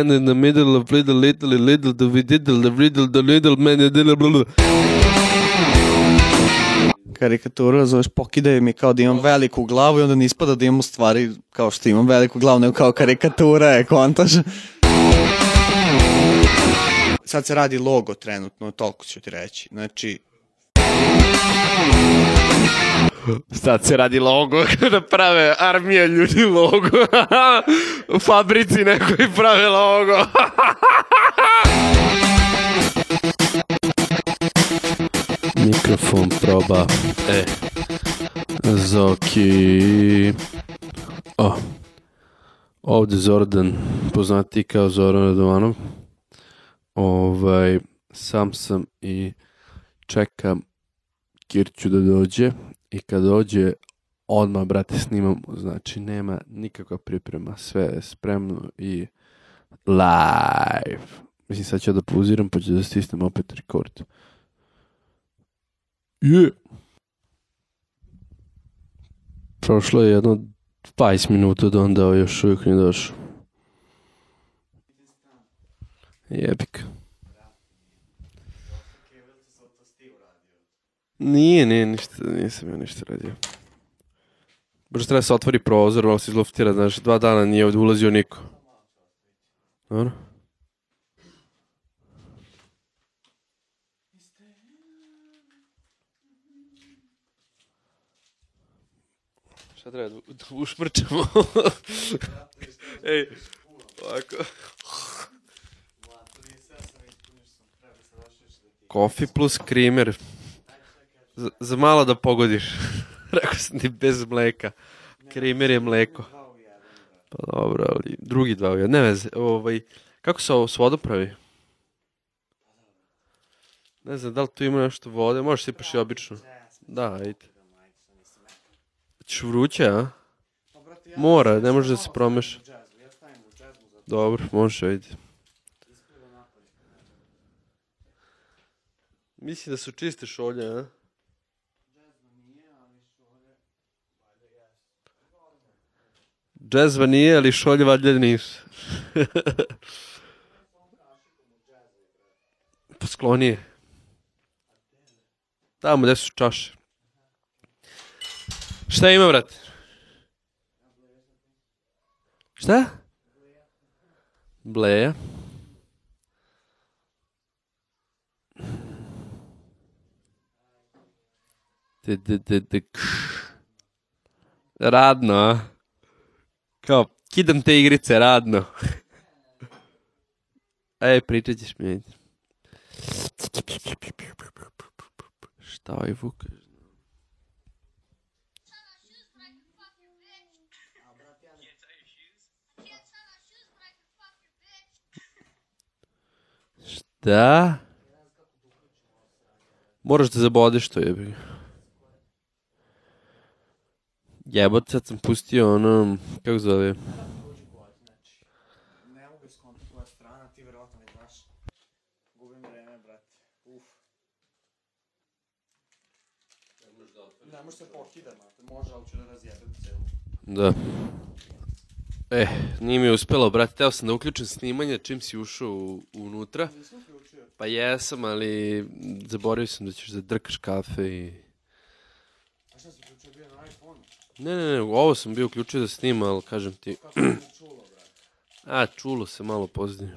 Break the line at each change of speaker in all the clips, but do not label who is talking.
stand in the middle of little, little, little, the we did the little, the little, man, the little, blah, blah. karikatura, zoveš pokidaju mi kao da imam veliku glavu i onda nispada da imam u stvari kao što imam veliku glavu, nego kao karikatura je kontaž. Sad se radi logo trenutno, toliko ću ti reći. Znači... Sad se radi logo, da prave armija ljudi logo. U fabrici nekoj prave logo. Mikrofon proba. E. Zoki. O. Ovde Zordan, poznati kao Zoran Radovanov. Ovaj, sam sam i čekam Kirću da dođe i kad dođe odmah, brate, snimamo. Znači, nema nikakva priprema. Sve je spremno i live. Mislim, sad ću da pauziram pa ću da stisnem opet rekord. Je! Prošlo je jedno 20 minuta da onda još uvijek ne došao. Jebik. Nije, nije, ništa, nisam ja ništa radio. Brzo treba da se otvori prozor, malo se izloftira, znaš, dva dana nije ovde ulazio niko. Dobro. Šta treba, da, da ušmrčamo? Ej, ovako. Kofi plus krimer za, malo da pogodiš. Rekao sam ti bez mleka. Krimer je mleko. Pa dobro, ali drugi dva uvijek. Ne veze, ovaj, kako se ovo s vodom pravi? Ne znam, da li tu ima nešto vode? Možeš sipaš i obično. Da, ajde. Ćeš vruće, a? Mora, ne može da se promeša. Dobro, može, ajde. Mislim da su čiste šolje, a? Džezva nije, ali šolje valjda nisu. pa sklonije. Tamo gde su čaše. Šta ima, brate? Šta? Bleja. Radno, a? Kao, kidam te igrice radno. E, pričat ćeš mi. Šta ovaj vuk? Šta? Moraš da zabodeš to jebi. Jebote, sad sam pustio ono, kako zove? Ne može se pokida, Može, ali ću da razjebem celu. Da. E, eh, nije mi uspelo, brate. Teo sam da uključim snimanje čim si ušao u, unutra. Nisam uključio. Pa jesam, ali zaboravio sam da ćeš da drkaš kafe i... Ne, ne, ne, ovo sam bio uključio da snima, ali kažem ti... Čulo, A, čulo se malo pozdinje.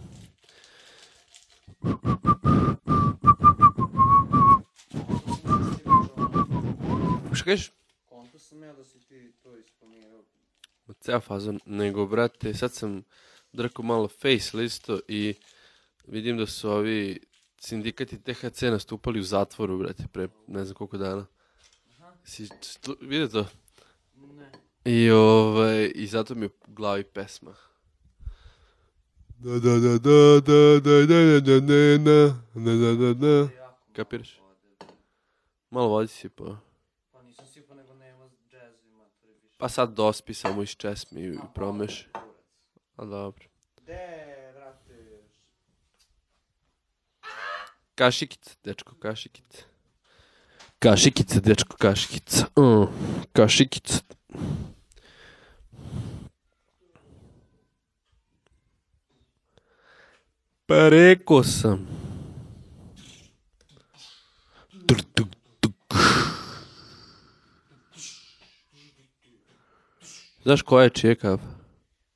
Šta kažeš? Konto sam ja da si ti to ispomirao. Ceo fazon, nego, brate, sad sam drkao malo face listo i vidim da su ovi sindikati THC nastupali u zatvoru, brate, pre ne znam koliko dana. Aha. Si, vidio to? I, ovaj, I zato mi je u glavi pesma. Da, da, da, da, da, da, da, da, da, da, da, da, da, da. da, Kapiraš? Malo vodi si pa. Pa nisam sipao, nego nema jazz ima. Pa sad dospi samo iz česmi i promeš. A dobro. De, vrate. Kašikic, dečko, kašikic. Kašikice, dečko, kašikice. Mm, kašikice. Pareco sam. Tuk, tuk, tuk. Znaš koja je čekav?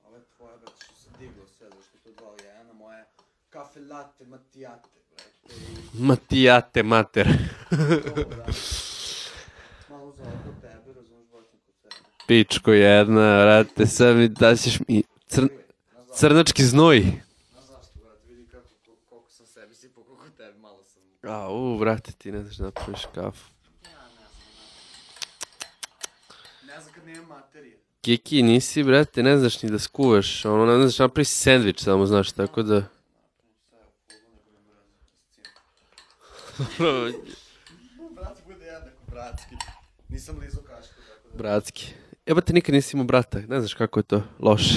Ove tvoje, već se divno sedeš, što to dol je, moje kafe latte matijate. Матия те матер. Пичко една, рате са ми дасиш ми цър... църначки зной. А, Ау, брате, ти не знаеш да направиш шкаф. Кики, не си, брат, ти не знаеш ни да скуваш. Оно не знаеш да направиш сендвич, само знаеш, така да... bratski bude jednako, bratski. Nisam lizo kašku, tako da... Bratski. Evo te nikad nisi imao brata, ne znaš kako je to loše.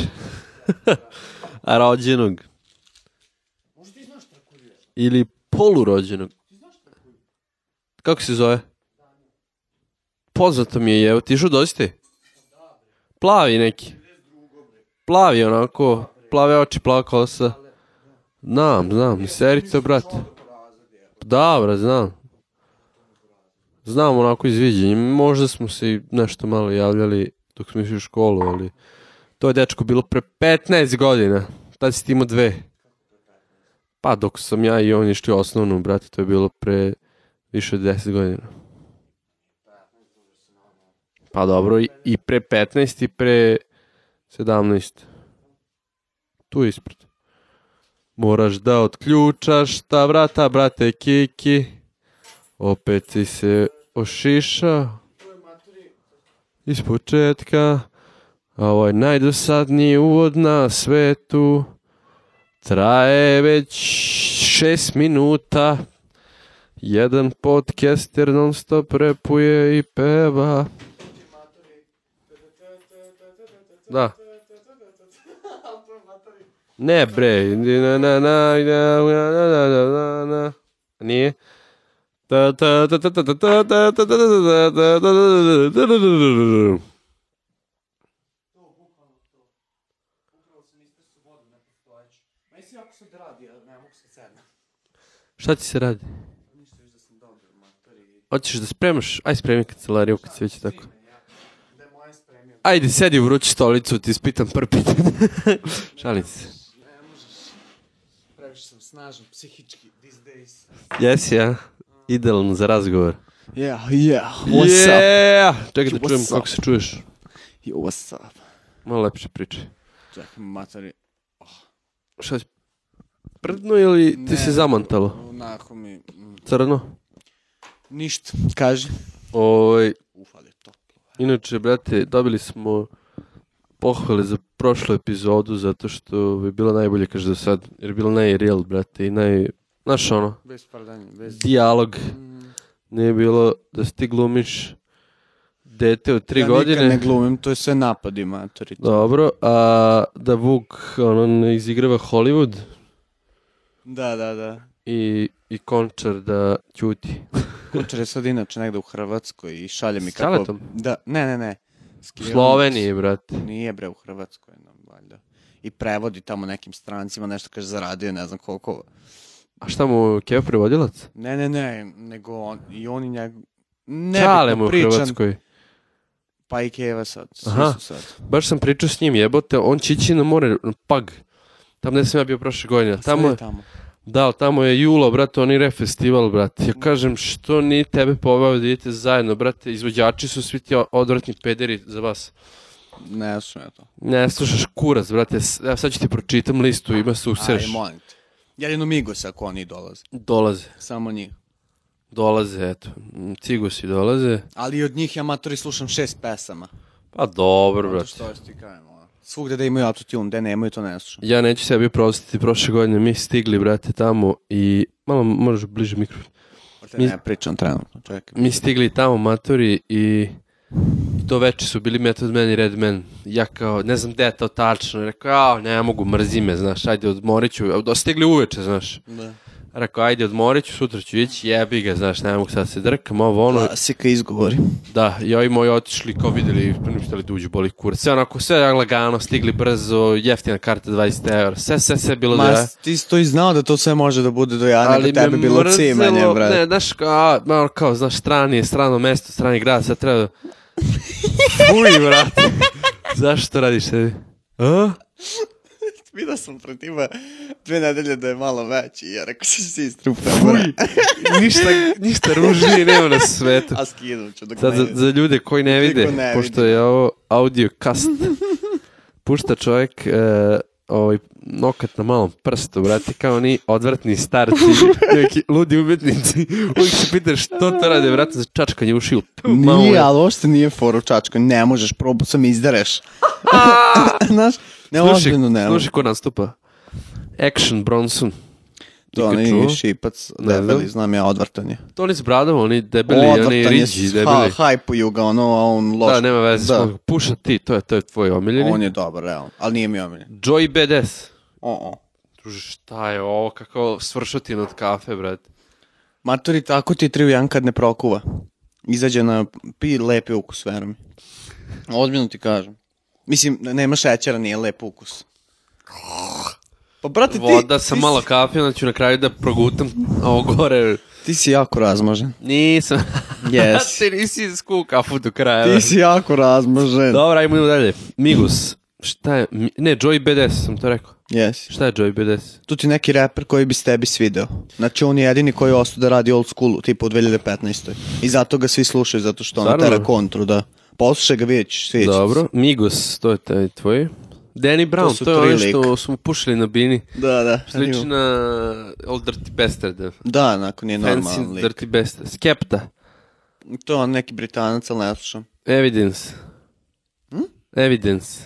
A rođenog. Možda ti znaš Trakulija. Ili polurođenog. Ti znaš Trakulija? Kako se zove? Poznato mi je, evo, ti išao dođite? Plavi neki. Plavi onako, plave oči, plava kosa. Znam, znam, serica, brate. Dobro, da, znam. Znam onako iz Možda smo se nešto malo javljali dok smo išli u školu, ali to je dečko bilo pre 15 godina. Tad si ti imao dve. Pa dok sam ja i on išli osnovnu, brate, to je bilo pre više od 10 godina. Pa dobro, i, i pre 15 i pre 17. Tu ispred. Moraš da otključaš ta vrata, brate Kiki. Opet si se ošišao. Iz početka. A ovo ovaj je najdosadniji uvod na svetu. Traje već šest minuta. Jedan podcaster non stop repuje i peva. Da. Не, бре. Ние. Šta ti se radi? Hoćeš da spremaš? Aj spremi kancelariju kad se već tako. Ajde, sedi u vruću stolicu, ti ispitam prpit. Šalim se. snažan psihički these days. Yes, ja. Yeah. Idealan za razgovor. Yeah, yeah. What's yeah. up? Čekaj da čujem kako se čuješ. Yo, what's up? Malo lepše priče. Čekaj, matari. Oh. Šta si? Prdno ili ti ne, se zamantalo? Onako mi... Mm. Crno? Ništa, kaži. Oj. Uf, ali je toplo. Eh. Inače, brate, dobili smo pohvale za prošlu epizodu zato što je bila najbolje kaže do sad, jer je bila najreal brate i naj znaš ono bez pardanja, bez dijalog. Mhm. Nije bilo da si ti glumiš dete od tri ja godine. Ja nikad ne glumim, to je sve napad matori. Dobro, a da Vuk ono, ne izigrava Hollywood. Da, da, da. I, i Končar da ćuti. Končar je sad inače negde u Hrvatskoj i šalje mi kako... Salatom? Da, ne, ne, ne. Skijalic. Sloveniji, brate. Nije bre, u Hrvatskoj, no, valjda. I prevodi tamo nekim strancima, nešto kaže zaradio, ne znam koliko. A šta mu, Keo prevodilac? Ne, ne, ne, nego on, i on i njeg... Ne, Čale mu u Hrvatskoj. Pa i Keva sad, svi Aha, su sad. Baš sam pričao s njim, jebote, on će ići na more, pag. Tamo gde sam ja bio prošle godine. Tamo, tamo? Da, ali tamo je Julo, brate, oni re festival, brate. Ja kažem, što ni tebe poveo da idete zajedno, brate, izvođači su svi ti odvratni pederi za vas. Ne slušam ja to. Ne slušaš kurac, brate, ja sad ću ti pročitam listu, ima se usereš. Aj, molim te. Jedino Migos ako oni dolaze. Dolaze. Samo njih. Dolaze, eto. Cigusi dolaze. Ali od njih ja matori slušam šest pesama. Pa dobro, brate. Zato što ti kajem. Svugde da imaju autotune, da nemaju to ne slušam. Ja neću sebi prostiti, prošle godine mi stigli, brate, tamo i... Malo možeš bliže mikrofon. Mi, ne, pričam trenutno, čekaj. Mi stigli tamo, matori, i to veče su bili Method Man i Red Man. Ja kao, ne znam gde je to tačno. Rekao, ja ne mogu, mrzi me, znaš, ajde odmorit ću. Dostigli uveče, znaš. Da. Rekao, ajde, odmorit ću, sutra ću ići, jebi ga, znaš, ne mogu sad se drkam, ovo ono. Klasika izgovori. Da, i ovi moji otišli, kao vidjeli, primištali da uđu boli kur. Sve onako, sve lagano, stigli brzo, jeftina karta 20 evra, sve, sve, sve bilo Ma, da... Ma, ti si to i znao da to sve može da bude do jana, da Ali da tebe bilo cimanje, brate. Ne, znaš, kao, kao, znaš, strani je, strano mesto, strani grad, sad treba da... Fuj, brate. Zašto radiš sebi? A? Vidio sam protiv dve nedelje da je malo veći. Ja rekao sam si iz trupa. ništa, ništa ružnije nema na svetu. A skinut ću. Dok Sad, za, za ljude koji ne vide, ne pošto vidi. je ovo audio cast, pušta čovjek uh, ovaj nokat na malom prstu, brate, kao oni odvratni starci, neki ludi umetnici. Uvijek se pitaš što to rade, brate, za čačkanje ušiju. Nije, ali ovo što nije foro čačkanje, ne možeš, probu sam izdereš. Znaš, Ne, ozbiljno ne. Slušaj ko nastupa. Action Bronson. To oni čuo? šipac, debeli, ne, znam ja, odvrtan je. To oni s bradom, oni debeli, odvrtan oni riđi, je, debeli. Ha, hajpuju ga, ono, a on da, loš. Da, nema veze, da. puša ti, to je, to je tvoj omiljeni. On je dobar, realno, ali nije mi omiljen. Joy BDS. O, o. Druže, šta je ovo, kako svršati od kafe, brat. Maturi, tako ti trivijan kad ne prokuva. Izađe na pi lepe ukus, verujem. Ozbiljno ti kažem. Mislim, nema šećera, nije lep ukus. Pa, brate, ti... Voda sa ti malo si... kafina znači, ću na kraju da progutam ovo gore. Ti si jako razmožen. Nisam. Yes. Ti nisi sku kafu do kraja. Ti si jako razmožen. Dobra, ajmo dalje. Migus. Šta je? Ne, Joey BDS sam to rekao. Yes. Šta je Joey BDS? Tu ti neki reper koji bi s tebi svideo. Znači on je jedini koji je ostao da radi old school, tipa u 2015. I zato ga svi slušaju, zato što on tera kontru, da. Poslušaj ga već, sjećam Dobro, se. Migos, to je taj tvoj. Danny Brown, to, to je tri ono što smo pušili na bini. Da, da. Sliči Old Dirty Bastard. Da, nakon je normalan Fancy Dirty Bastard. Skepta. To je neki britanac, ali ne slušam. Evidence. Hm? Evidence.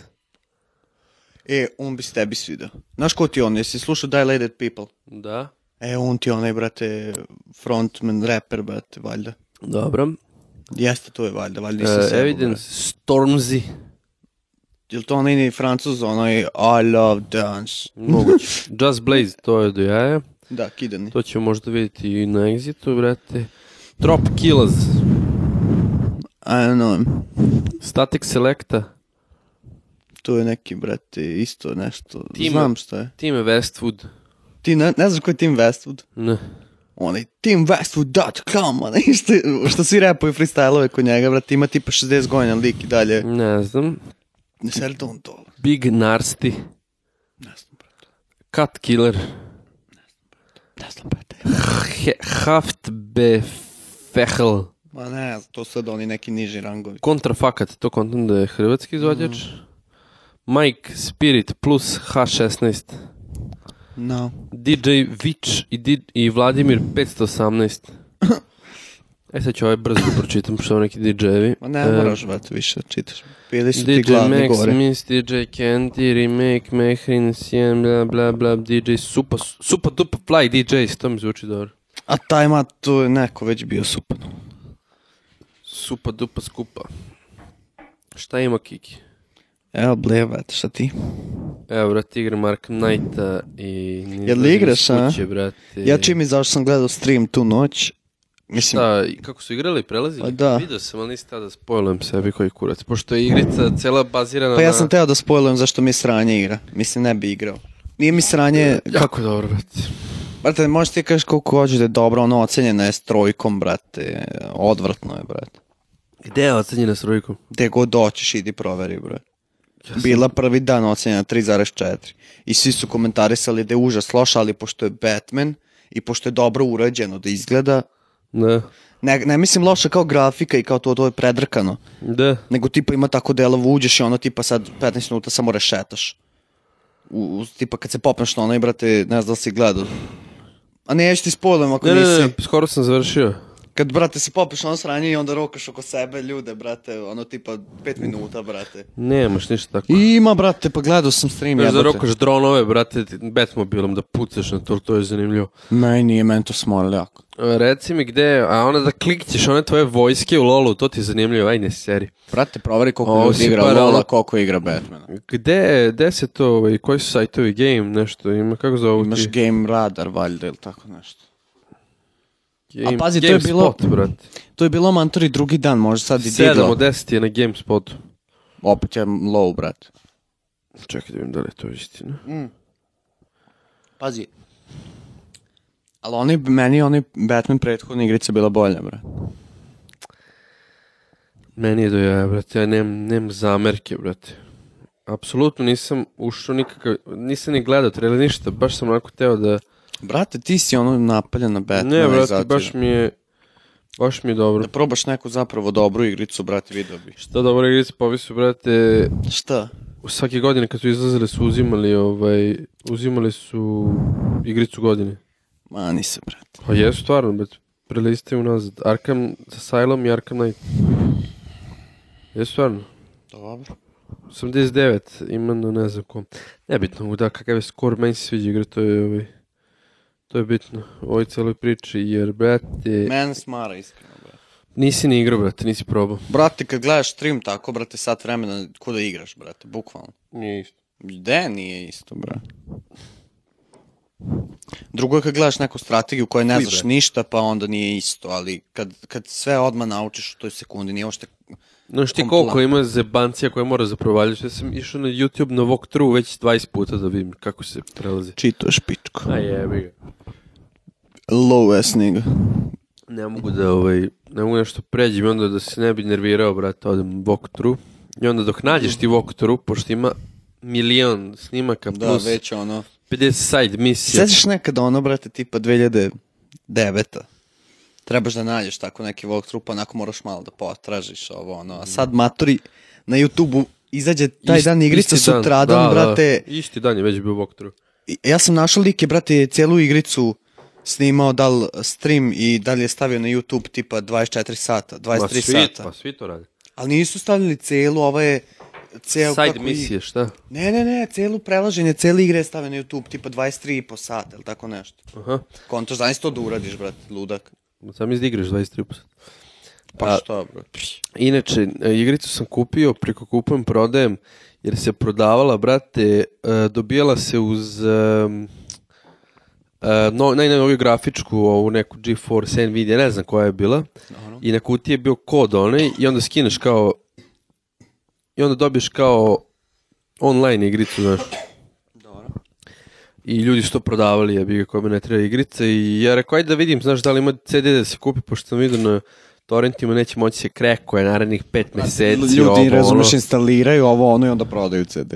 E, on bi se tebi svidao. Znaš ko ti je on? Jesi slušao Dilated People? Da. E, on ti onaj, brate, frontman, rapper, brate, valjda. Dobro. Jeste, to je valjda, valjda e, nisam uh, Evidence, Stormzy. Je li to onaj francuz, onaj I love dance? Moguće. Just Blaze, to je do jaja. Da, kidani. To ćemo možda vidjeti i na Exitu, brate. Drop Killers. I don't know. Static Selecta. To je neki, brate, isto nešto. Time, Znam šta je. Team Westwood. Ti ne, ne znaš ko je Tim Westwood? Ne onaj teamwestwood.com, onaj što, što svi repaju freestyle-ove kod njega, brate, ima tipa 60 godina lik i dalje. Ne znam. Ne se to on to? Big Narsti. Ne znam, brate. Cut Killer. Ne znam, brate. Ne Haft be Fechel. Ma ne, to sad oni neki niži rangovi. Kontrafakat, to kontam da je hrvatski izvođač. Mm. Mike Spirit plus H16. No. DJ Vič i, Di i Vladimir 518. E sad ću ovaj brzo da pročitam što neki DJ-evi. Ma ne, e, moraš vat više da čitaš. Bili su DJ ti glavni Max, gore. Miss, DJ Candy, Remake, Mehrin, Sien, bla bla bla, DJ Supa, Supa Dupa Fly DJs, to mi zvuči dobro. A taj ma tu je neko već bio Supa. Supa Dupa Skupa. Šta ima Kiki? Evo, blevate, šta ti? Evo, brate, igram Arkham Knighta i... Jel igraš, a? Kuće, brate. Ja čim izašao sam gledao stream tu noć, Mislim... Šta, kako su igrali prelazili? Pa da. Vidio sam, ali nisi tada spojlujem sebi koji kurac. Pošto je igrica cela bazirana na... Pa ja sam teo da spojlujem zašto mi sranje igra. Mislim, ne bi igrao. Nije mi sranje... E, jako kako... dobro, brate. Brate, možeš ti da kažeš koliko hoćeš da je dobro, ono ocenjeno je s trojkom, brate. Odvrtno je, brate. Gde je ocenjeno s trojkom? Gde god doćeš, idi proveri, brate. Ja sam... Bila prvi dan ocenjena 3.4 i svi su komentarisali da je užas loša, ali pošto je Batman i pošto je dobro urađeno da izgleda, ne. Ne, ne mislim loša kao grafika i kao to, to je predrkano. Da. Nego tipa ima tako delovo, uđeš i ono tipa sad 15 minuta samo rešetaš. U, u, tipa kad se popneš na ono i brate, ne znam da si gledao. A neću ti spojlujem ako ne, nisi. Ne, ne, skoro sam završio. Kad, brate, se popeš ono sranje i onda rokaš oko sebe ljude, brate, ono tipa 5 minuta, brate. Nemaš ništa tako. I ima, brate, pa gledao sam stream. Znaš da rokaš dronove, brate, Batmobilom da pucaš na to, to je zanimljivo. Meni nije, meni to smorilo jako. E, reci mi gde, a onda da klikćeš one tvoje vojske u lolu, to ti je zanimljivo, aj ne seri. Brate, proveri koliko Ovo ljudi igra Lola, koliko igra Batmana. Gde, gde se to, ovaj, koji su sajtovi, game, nešto, ima, kako zove? Imaš ti? game radar, valjda, ili tako nešto. Game, A pazi, Game to je bilo... Spot, brate. To je bilo mantori drugi dan, može sad i diglo. 7 od 10 je na GameSpotu. Opet je low, brate. Čekaj da vidim da li je to istina. Mm. Pazi. Ali oni, meni oni Batman prethodne igrice bila bolja, brate. Meni je do jaja, brate. Ja nemam, nemam zamerke, brate. Apsolutno nisam ušao nikakav... Nisam ni gledao trele ništa. Baš sam onako teo da Brate, ti si ono napaljena Batmana. Ne, brate, baš mi je... Baš mi je dobro. Da probaš neku zapravo dobru igricu, brate, video bi. Šta dobra igrica, pa su, brate... Šta? U svake godine kad su izlazile su uzimali, ovaj, uzimali su igricu godine. Ma, se, brate. Pa jesu stvarno, brate. Prelistaju nazad. Arkham Asylum i Arkham Knight. Jesu stvarno. Dobro. 89, ima na ne znam kom. Nebitno, da, kakav je skor, meni se sviđa igra, to je ovaj... To je bitno u ovoj celoj priči, jer, brate... Men smara, iskreno, brate. Nisi ni igrao, brate, nisi probao. Brate, kad gledaš stream tako, brate, sat vremena, kuda igraš, brate, bukvalno. Nije isto. Gde nije isto, brate? Drugo je kad gledaš neku strategiju koja ne znaš ništa, pa onda nije isto, ali kad, kad sve odmah naučiš u toj sekundi, nije ošte Znaš ti koliko ima zebancija koje mora zaprovaljaš? Da ja sam išao na YouTube na walkthrough već 20 puta da vidim kako se prelazi. Čito špičko. A jebi ga. Low ass nigga. Ne mogu da ovaj, ne mogu nešto pređem i onda da se ne bi nervirao, brate, odem walkthrough. I onda dok nađeš ti walkthrough, pošto ima milion snimaka da, plus... Da, već ono... 50 side misija. Sećaš nekada ono, brate, tipa 2009 trebaš da nađeš tako neki walkthrough, pa onako moraš malo da potražiš ovo, ono. A sad maturi na YouTube-u izađe taj Ist, dan igrica sutradan, da, da, da, brate. Da, isti dan je već bio walkthrough. Ja sam našao like, brate, celu igricu snimao dal stream i da je stavio na YouTube tipa 24 sata, 23 pa svi, sata. Pa svi to radi. Ali nisu stavili celu, ovo je ceo Side kako misije, šta? Ne, ne, ne, celu prelaženje, cele igre stave na YouTube, tipa 23 i po sata ili tako nešto. Aha. Kontaš, znaš to da uradiš, brate, ludak. Sam izdi igraš 23%. Pa što, bro? Inače, e, igricu sam kupio, preko kupujem, prodajem, jer se prodavala, brate, e, dobijala se uz um, no, najnoviju grafičku, ovu neku GeForce Nvidia, ne znam koja je bila, Aha. i na kutiji je bio kod onaj, i onda skineš kao, i onda dobiješ kao online igricu, znaš i ljudi su to prodavali, ja bih ga kome ne treba igrice i ja rekao, ajde da vidim, znaš, da li ima CD da se kupi, pošto sam vidio na torrentima neće moći se krekuje narednih pet meseci. Ljudi, ovo, razumeš, ono... instaliraju ovo, ono i onda prodaju CD.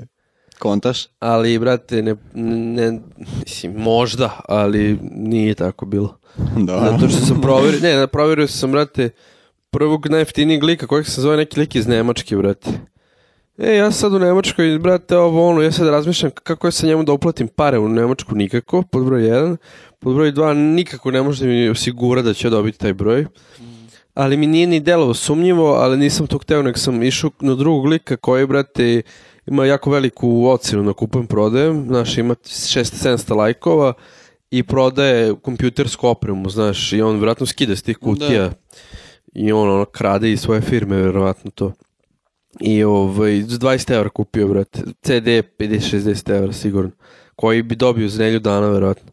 Kontaš? Ali, brate, ne, ne, mislim, možda, ali nije tako bilo. Da. Zato što sam proverio, ne, proverio sam, brate, prvog najeftinijeg lika, kojeg se zove neki lik iz Nemačke, brate. E, ja sad u Nemačkoj, brate, ovo ono, ja sad razmišljam kako je sa njemu da uplatim pare u Nemačku nikako, pod broj 1, pod broj 2 nikako ne može da mi osigura da će dobiti taj broj, ali mi nije ni delovo sumnjivo, ali nisam to hteo, nek sam išao na drugog lika koji, brate, ima jako veliku ocenu na kupujem prodajem, znaš, ima 600-700 lajkova i prodaje kompjutersku opremu, znaš, i on vjerojatno skida s tih kutija da. i on ono, krade iz svoje firme, vjerojatno to. I ovaj, za 20 evra kupio, brate. CD 50-60 evra sigurno. Koji bi dobio za dana, verovatno.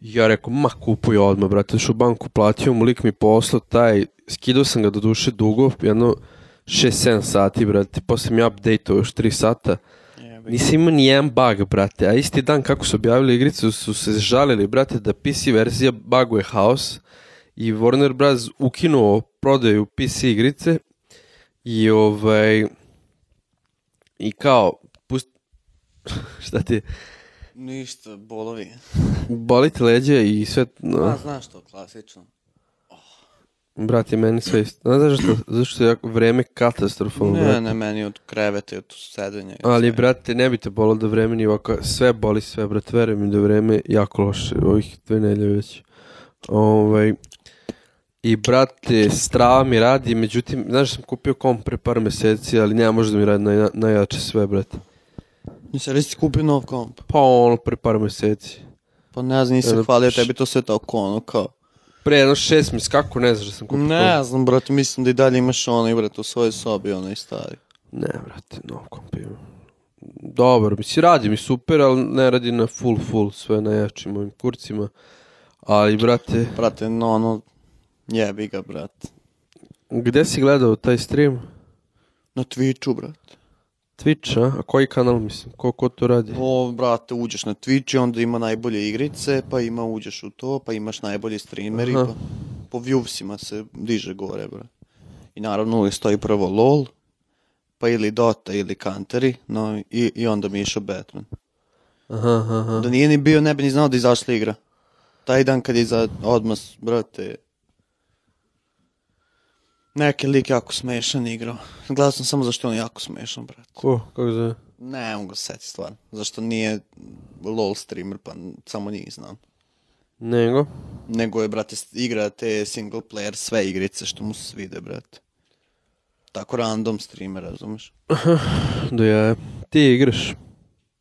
Ja rekao, ma kupuj odmah, brate. Što banku platio mu, lik mi poslao taj. Skidao sam ga do duše dugo, jedno 6-7 sati, brate. Posle pa mi update-o još 3 sata. Nisam imao ni jedan bug, brate. A isti dan kako su objavili igricu, su se žalili, brate, da PC verzija buguje haos. I Warner Bros. ukinuo prodaju PC igrice I ovaj... I kao, pust... šta ti je? Ništa, bolovi. Boli ti leđe i sve... No. A, pa, znaš to, klasično. Oh. Brati, meni sve isto. Ne znaš zašto, zašto je jako vreme katastrofalno, Ne, brate. ne, meni od kreveta i od sedenja. Ali, svega. brate, ne bi te bolo da vreme ni ovako, sve boli sve, brate, veruj mi da vreme jako loše ovih dve nedelje već. Ovaj, I brate, strava mi radi, međutim, znaš sam kupio komp pre par meseci, ali nema možda mi radi naj, najjače sve, brate. Nisam li si kupio nov komp? Pa ono, pre par meseci. Pa ne znam, nisam Jedno, hvalio š... tebi to sve tako ono kao. Pre jedno šest mi kako ne znaš da sam kupio Ne komp. znam, brate, mislim da i dalje imaš onaj, brate, u svojoj sobi, onaj stari. Ne, brate, nov komp imam. Dobar, mislim, radi mi super, ali ne radi na full, full, sve najjačim ovim kurcima. Ali, brate... Brate, no, ono, Jebi ga, brat. Gde si gledao taj stream? Na Twitchu, brat. Twitch, a? A koji kanal, mislim? Ko, ko to radi? O, brate, uđeš na Twitch i onda ima najbolje igrice, pa ima uđeš u to, pa imaš najbolji streameri, Aha. pa po viewsima se diže gore, brat. I naravno uvijek stoji prvo LOL, pa ili Dota ili Country, no i, i onda mi je išao Batman. Aha, aha. Da nije ni bio, ne bi ni znao da izašla igra. Taj dan kad je za odmas, brate, Neki lik jako smešan igrao. Gledao sam samo zašto je on jako smešan, brate. Ko? Kako zove? Ne, mogu ga da seti stvarno. Zašto nije LOL streamer, pa samo njih znam. Nego? Nego je, brate, igra te single player sve igrice što mu se svide, brate. Tako random streamer, razumeš? Do ja, Ti igraš?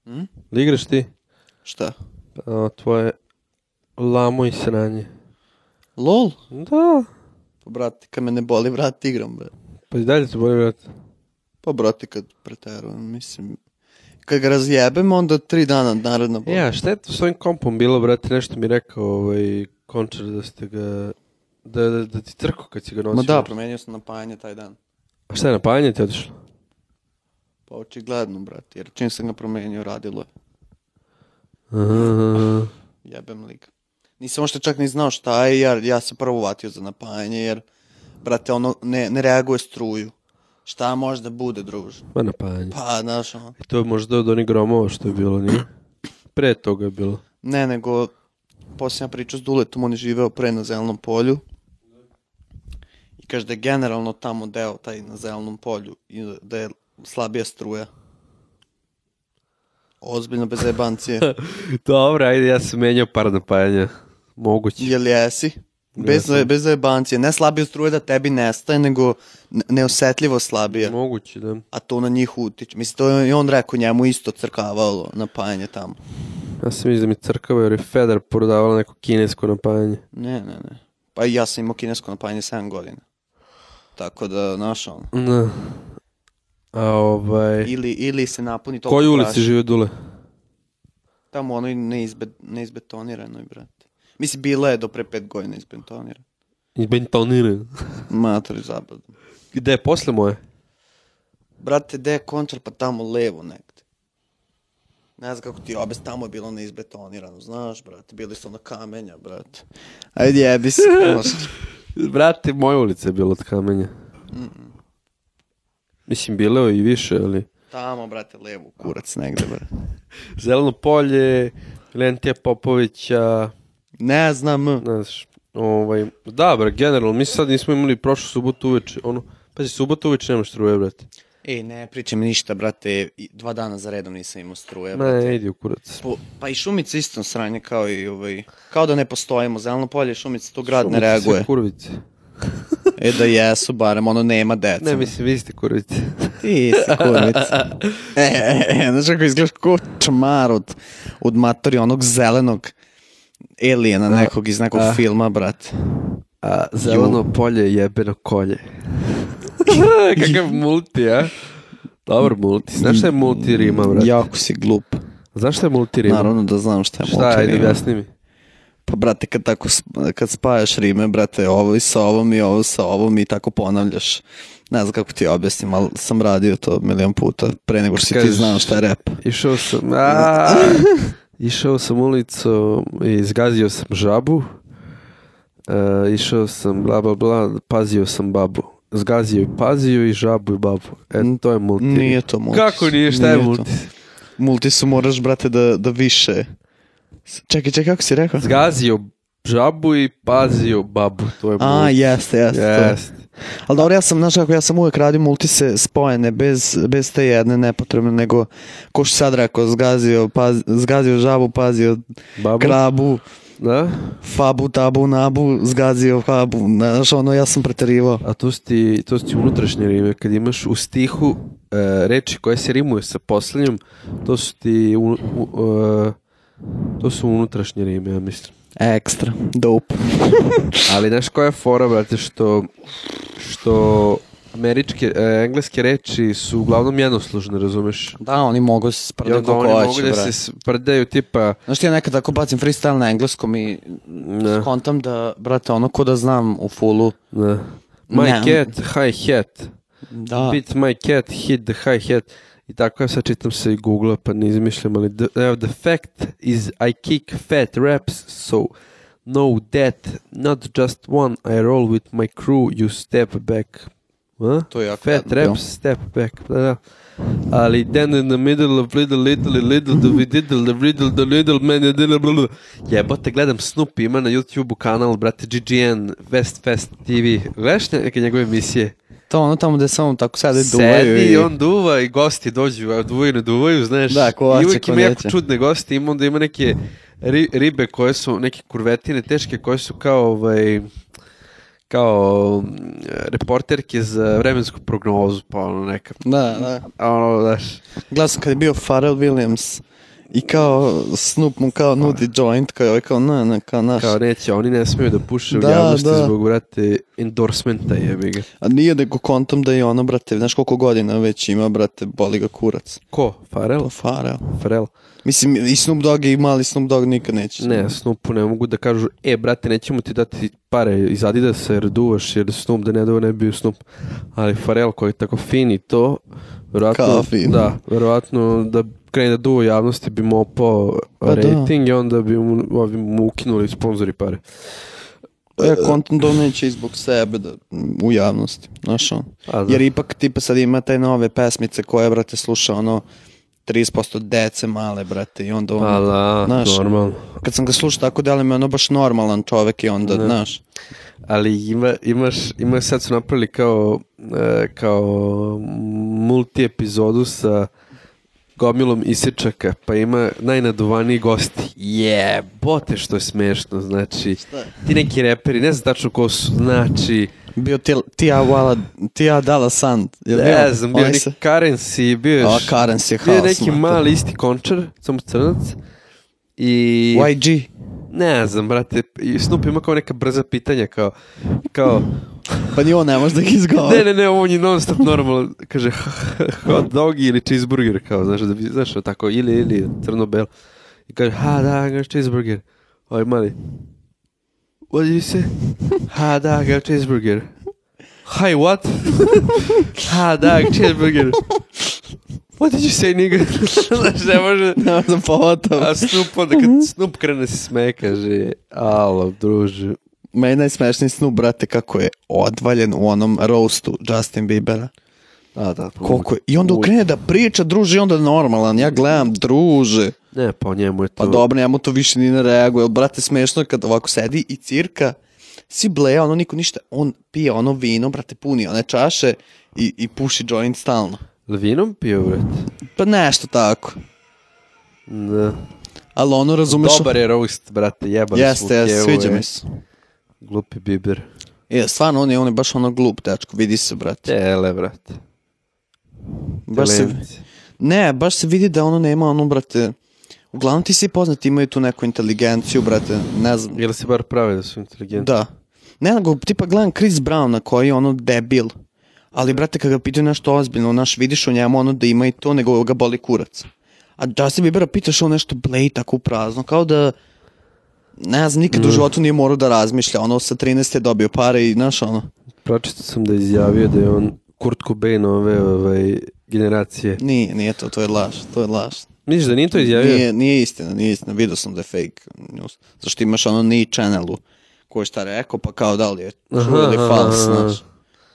Hm? Da igraš ti? Šta? Pa, tvoje lamo i sranje. LOL? Da brate, kad me ne boli vrat, igram, brate. Pa i dalje se boli vrat. Pa, brate, kad preterujem, mislim, kad ga razjebem, onda tri dana naredno boli. Ja, šta je to s ovim kompom bilo, brate, nešto mi rekao, ovaj, končar da ste ga, da, da, da ti trko kad si ga nosio. Ma da, promenio sam napajanje taj dan. A šta je napajanje ti otišlo? Pa očigledno, brate, jer čim sam ga promenio, radilo je. Aha. Jebem lik nisam ošte čak ni znao šta je, jer ja sam prvo uvatio za napajanje, jer, brate, ono ne, ne reaguje struju. Šta možda bude, druže? Pa napajanje. Pa, znaš, ono. I to je možda od onih gromova što je bilo, nije? Pre toga je bilo. Ne, nego, posljednja priča s Duletom, on je živeo pre na zelenom polju. I kaže da je generalno tamo deo taj na zelenom polju i da je slabija struja. Ozbiljno bez jebancije. Dobro, ajde, ja sam menjao par napajanja. Moguće. Jel jesi? Bez, ja bez zajebancije. Ne slabija struja da tebi nestaje, nego neosetljivo slabija. Moguće, da. A to na njih utiče. Mislim, to je i on rekao, njemu isto crkavalo napajanje tamo. Ja sam mislim da mi crkava jer je Feder prodavala neko kinesko napajanje. Ne, ne, ne. Pa ja sam imao kinesko napajanje 7 godina. Tako da, znaš ono. Da. A ovaj... Ili, ili se napuni to. Koji ulici žive Dule? Tamo onoj neizbe, neizbetoniranoj, brate. Mislim, bila je do pre pet godina izbentonirana. Izbentonirana. Mator je zabavno. Gde je posle moje? Brate, gde je končar, pa tamo levo negde. Ne znam kako ti obes, tamo je bilo izbetonirano, znaš, brate, bili su ono kamenja, brate. Ajde, jebi se, Brate, moja ulica je bila od kamenja. Mm -mm. Mislim, bilo je i više, ali... Tamo, brate, levo, kurac negde, brate. Zeleno polje, Lentija Popovića, Ne znam. Ne znaš, ovaj, da bre, generalno, mi sad nismo imali prošlu subotu uveče, ono, pazi, subotu uveče nemaš struje, brate. E, ne, pričam ništa, brate, dva dana za redom nisam imao struje, brate. Ne, idi u kurac. Po, pa i Šumica isto sranje, kao i ovaj, kao da ne postojimo, zeleno polje, Šumica, to grad šumice ne reaguje. Šumice, kurvice. e da jesu, barem, ono nema deca. Ne, mislim, vi ste kurvice. Ti si kurvica. E, e, e, znaš kako izgledaš ko čmar od, od matori onog zelenog. Aliena da. nekog iz nekog a, da. filma, brat. A, zeleno Ju. polje jebeno kolje. Kakav multi, a? Dobar multi. Znaš šta je multi rima, brate? Jako si glup. Znaš šta je multi rima? Naravno da znam šta je šta, multi rima. Šta, ajde, objasni mi. Pa, brate, kad, tako, kad spajaš rime, brate, ovo i sa ovom i ovo sa ovom i tako ponavljaš. Ne znam kako ti objasnim, ali sam radio to milion puta pre nego što si ti znao šta je rap. Išao sam. Išao sam ulicom i zgazio sam žabu. E, išao sam bla bla bla, pazio sam babu. Zgazio i pazio i žabu i babu. E, to je multi. Nije to multi. Kako nije, šta nije je Multi su moraš, brate, da, da više... Čekaj, čekaj, kako si rekao? Zgazio žabu i pazio babu. To je multi. A, jeste, jeste. Jeste. Ali dobro, ja sam, znaš kako, ja sam uvek radio multise spojene, bez, bez te jedne nepotrebne, nego ko što sad rekao, zgazio, paz, zgazio žabu, pazio Babu. krabu, da? fabu, tabu, nabu, zgazio fabu, znaš, ono, ja sam preterivao. A to su to su unutrašnje rime, kad imaš u stihu uh, reči koje se rimuju sa poslednjom, to su ti, uh, uh, to su unutrašnje rime, ja mislim. Ekstra, dope. Ali znaš koja je fora, brate, što, što američke, e, engleske reči su uglavnom jednoslužne, razumeš? Da, oni mogu da se sprdaju ja, kako hoće, mogu da se sprdaju, tipa... Znaš ti ja nekad ako bacim freestyle na engleskom i ne. skontam da, brate, ono ko da znam u fullu. Ne. My ne. cat, hi hat. Da. Beat my cat, hit the hi hat i tako ja sad čitam se i Google pa ne izmišljam, ali the, evo, the fact is I kick fat reps, so no that, not just one, I roll with my crew, you step back. A? To je jako Fat reps, ja. Da. step back, da, da. Ali then in the middle of little, little, little, the we diddle, the riddle, the little, man, the little, blah, blah. Jebote, gledam Snoop, ima na YouTube-u kanal, brate, GGN, West Fest TV. Gledaš neke njegove emisije? To ono tamo gde samo tako sede duvaju. Sedi i on duva i gosti dođu, a duvaju ne duvaju, znaš. Da, ko I uvijek ima jako čudne gosti, ima onda ima neke ri, ribe koje su, neke kurvetine teške koje su kao ovaj kao mm, reporterke za vremensku prognozu, pa ono neka. Da, da. Ono, znaš. Glasno kad je bio Pharrell Williams, I kao Snoop mu kao nudi joint, kao ovaj kao na, na, kao naš. Kao neće, oni ne smiju da puše da, u javnosti da. zbog, brate, endorsementa jebi ga. A nije nego kontom da je ono, brate, znaš koliko godina već ima, brate, boli ga kurac. Ko? Farel? Pa Farel. Farel. Mislim, i Snoop Dogg i mali Snoop Dogg nikad neće. Ne, Snoopu ne mogu da kažu, e, brate, nećemo ti dati pare iz Adidasa jer duvaš, jer Snoop da ne dao ne bi Snoop. Ali Farel koji je tako fin i to, verovatno, da, verovatno da krene da duva javnosti bi mu opao pa rating da. i onda bi mu, ovi mu ukinuli sponzori pare. E, content doneće i zbog sebe da, u javnosti, znaš ono. Pa da. Jer ipak tipa sad ima te nove pesmice koje, brate, sluša ono 30% dece male, brate, i onda ono, pa da, znaš, normalno. kad sam ga slušao tako deli da, me ono baš normalan čovek i onda, ne. Da. znaš. Ali ima, imaš, ima sad su napravili kao, e, kao multi epizodu sa uh, gomilom isječaka, pa ima najnadovaniji gosti. Je, bote što je smešno, znači, Šta? ti neki reperi, ne znam tačno ko su, znači... Bio ti, Tia Wala, Tia Dala Sand. Je ne bio? znam, bio ovaj neki se... bio je... A, Currency je haos. Bio neki mali isti končar, samo crnac. I... YG ne znam, brate, i Snoop ima kao neka brza pitanja, kao, kao... Pa ni on ne može da ih izgovori. ne, ne, ne, on je non stop normalno, kaže hot dog ili cheeseburger, kao, znaš, da bi, znaš, tako, ili, ili, crno-bel. I kaže, ha, da, kaže cheeseburger. Ovaj mali, what did you say? ha, da, kaže cheeseburger. Hi, what? ha, da, cheeseburger. What did you say, nigga? Znaš, ne može... Ne može da pohotom. A Snoop, onda kad mhm. Snoop krene se smeje, kaže, alo, druže. Meni najsmešniji Snoop, brate, kako je odvaljen u onom roastu Justin Biebera. Da, da. Pa Koliko je? I onda krene da priča, druže, i onda normalan. Ja gledam, druže. Ne, pa njemu je pa to... Pa dobro, njemu to više ni ne reaguje. Brate, smešno je kad ovako sedi i cirka si bleja, ono niko ništa, on pije ono vino, brate, puni one čaše i, i puši joint stalno. Vinom pije, brate? Pa nešto tako. Da. Ali ono, razumeš... Dobar je roast, brate, jeban Jeste, svuk, jeste, sviđa mi se. Glupi biber. E, stvarno, on je, on je baš ono glup, dečko, vidi se, brate. Tele, brate. Baš se, ne, baš se vidi da ono nema, ono, brate, Uglavnom ti svi poznati imaju tu neku inteligenciju, brate, ne znam. Ili se bar pravi da su inteligentni. Da. Ne, nego tipa gledam Chris Browna koji je ono debil. Ali, brate, kada ga pitaju nešto ozbiljno, naš vidiš u njemu ono da ima i to, nego ga boli kurac. A Justin da Biebera pitaš ono nešto blej tako prazno, kao da ne znam, nikad u mm. životu nije morao da razmišlja, ono sa 13. je dobio pare i znaš ono. Pročito sam da je izjavio da je on Kurt Cobain ove ovaj, generacije. Nije, nije to, to je laž, to je laž. Misliš da nije to izjavio? Nije, nije istina, nije istina, vidio sam da je fake news. Zašto imaš ono ni channelu ko je šta rekao, pa kao da li je true ili false, znaš.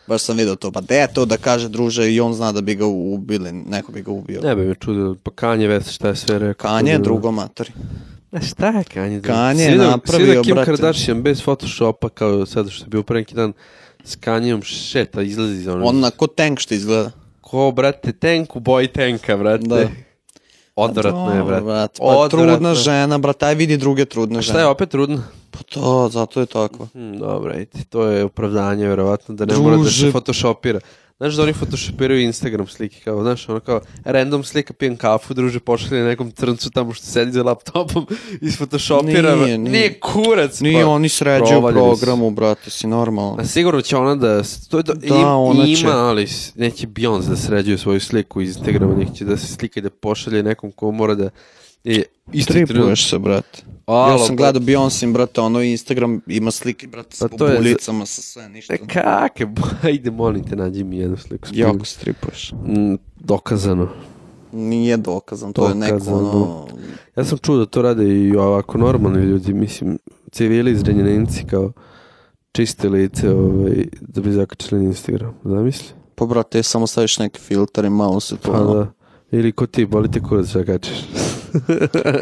Baš sam vidio to, pa da je to da kaže druže i on zna da bi ga ubili, neko bi ga ubio. Ne bi me čudio, pa Kanje već šta je sve rekao. Kanje je drugo matori. A šta je Kanje? Kanje je da- da napravio, brate. Kim Kardashian bez Photoshopa, kao sad što je bio pre neki dan, s Kanjom šeta, izlazi za ono. On na ko tank što izgleda. Ko, brate, tank u boji tanka, brate. Da. Odvratno je, brat. brat. Pa, Odvratno. Trudna žena, brat, aj vidi druge trudne žene. A šta je opet trudna? Pa to, zato je tako. Hmm, dobro, ajde, to je opravdanje, verovatno, da ne Druže. mora da se photoshopira. Znaš da oni photoshopiraju Instagram slike, kao, znaš, ono kao, random slika, pijem kafu, druže, pošalje nekom crncu tamo što sedi za laptopom i photoshopira. Nije, nije. Nije kurac. Nije, pa. oni sređuju Provaljali programu, brate, si normalno. A sigurno će ona da, to, to, da, im, ona ima, će. ali neće Beyoncé da sređuje svoju sliku iz Instagrama, nek će da se slika i da pošalje nekom ko mora da E, isti Tripuješ se, brate. ja sam gledao Beyoncé, brate, ono Instagram ima slike, brate, s pa populicama, sa sve, ništa. E,
kake, ajde, molim te, nađi mi jednu sliku.
Jako stripuješ. Mm,
dokazano.
Nije dokazano, to dokazano. je neko
ono... Ja sam čuo da to rade i ovako normalni ljudi, mislim, civili iz nemci kao čiste lice ovaj, da bi zakačili na Instagram, zamisli?
Pa brate, samo staviš neki filter i malo se to... Pa da,
ili ko ti, boli te kurac da zakačiš.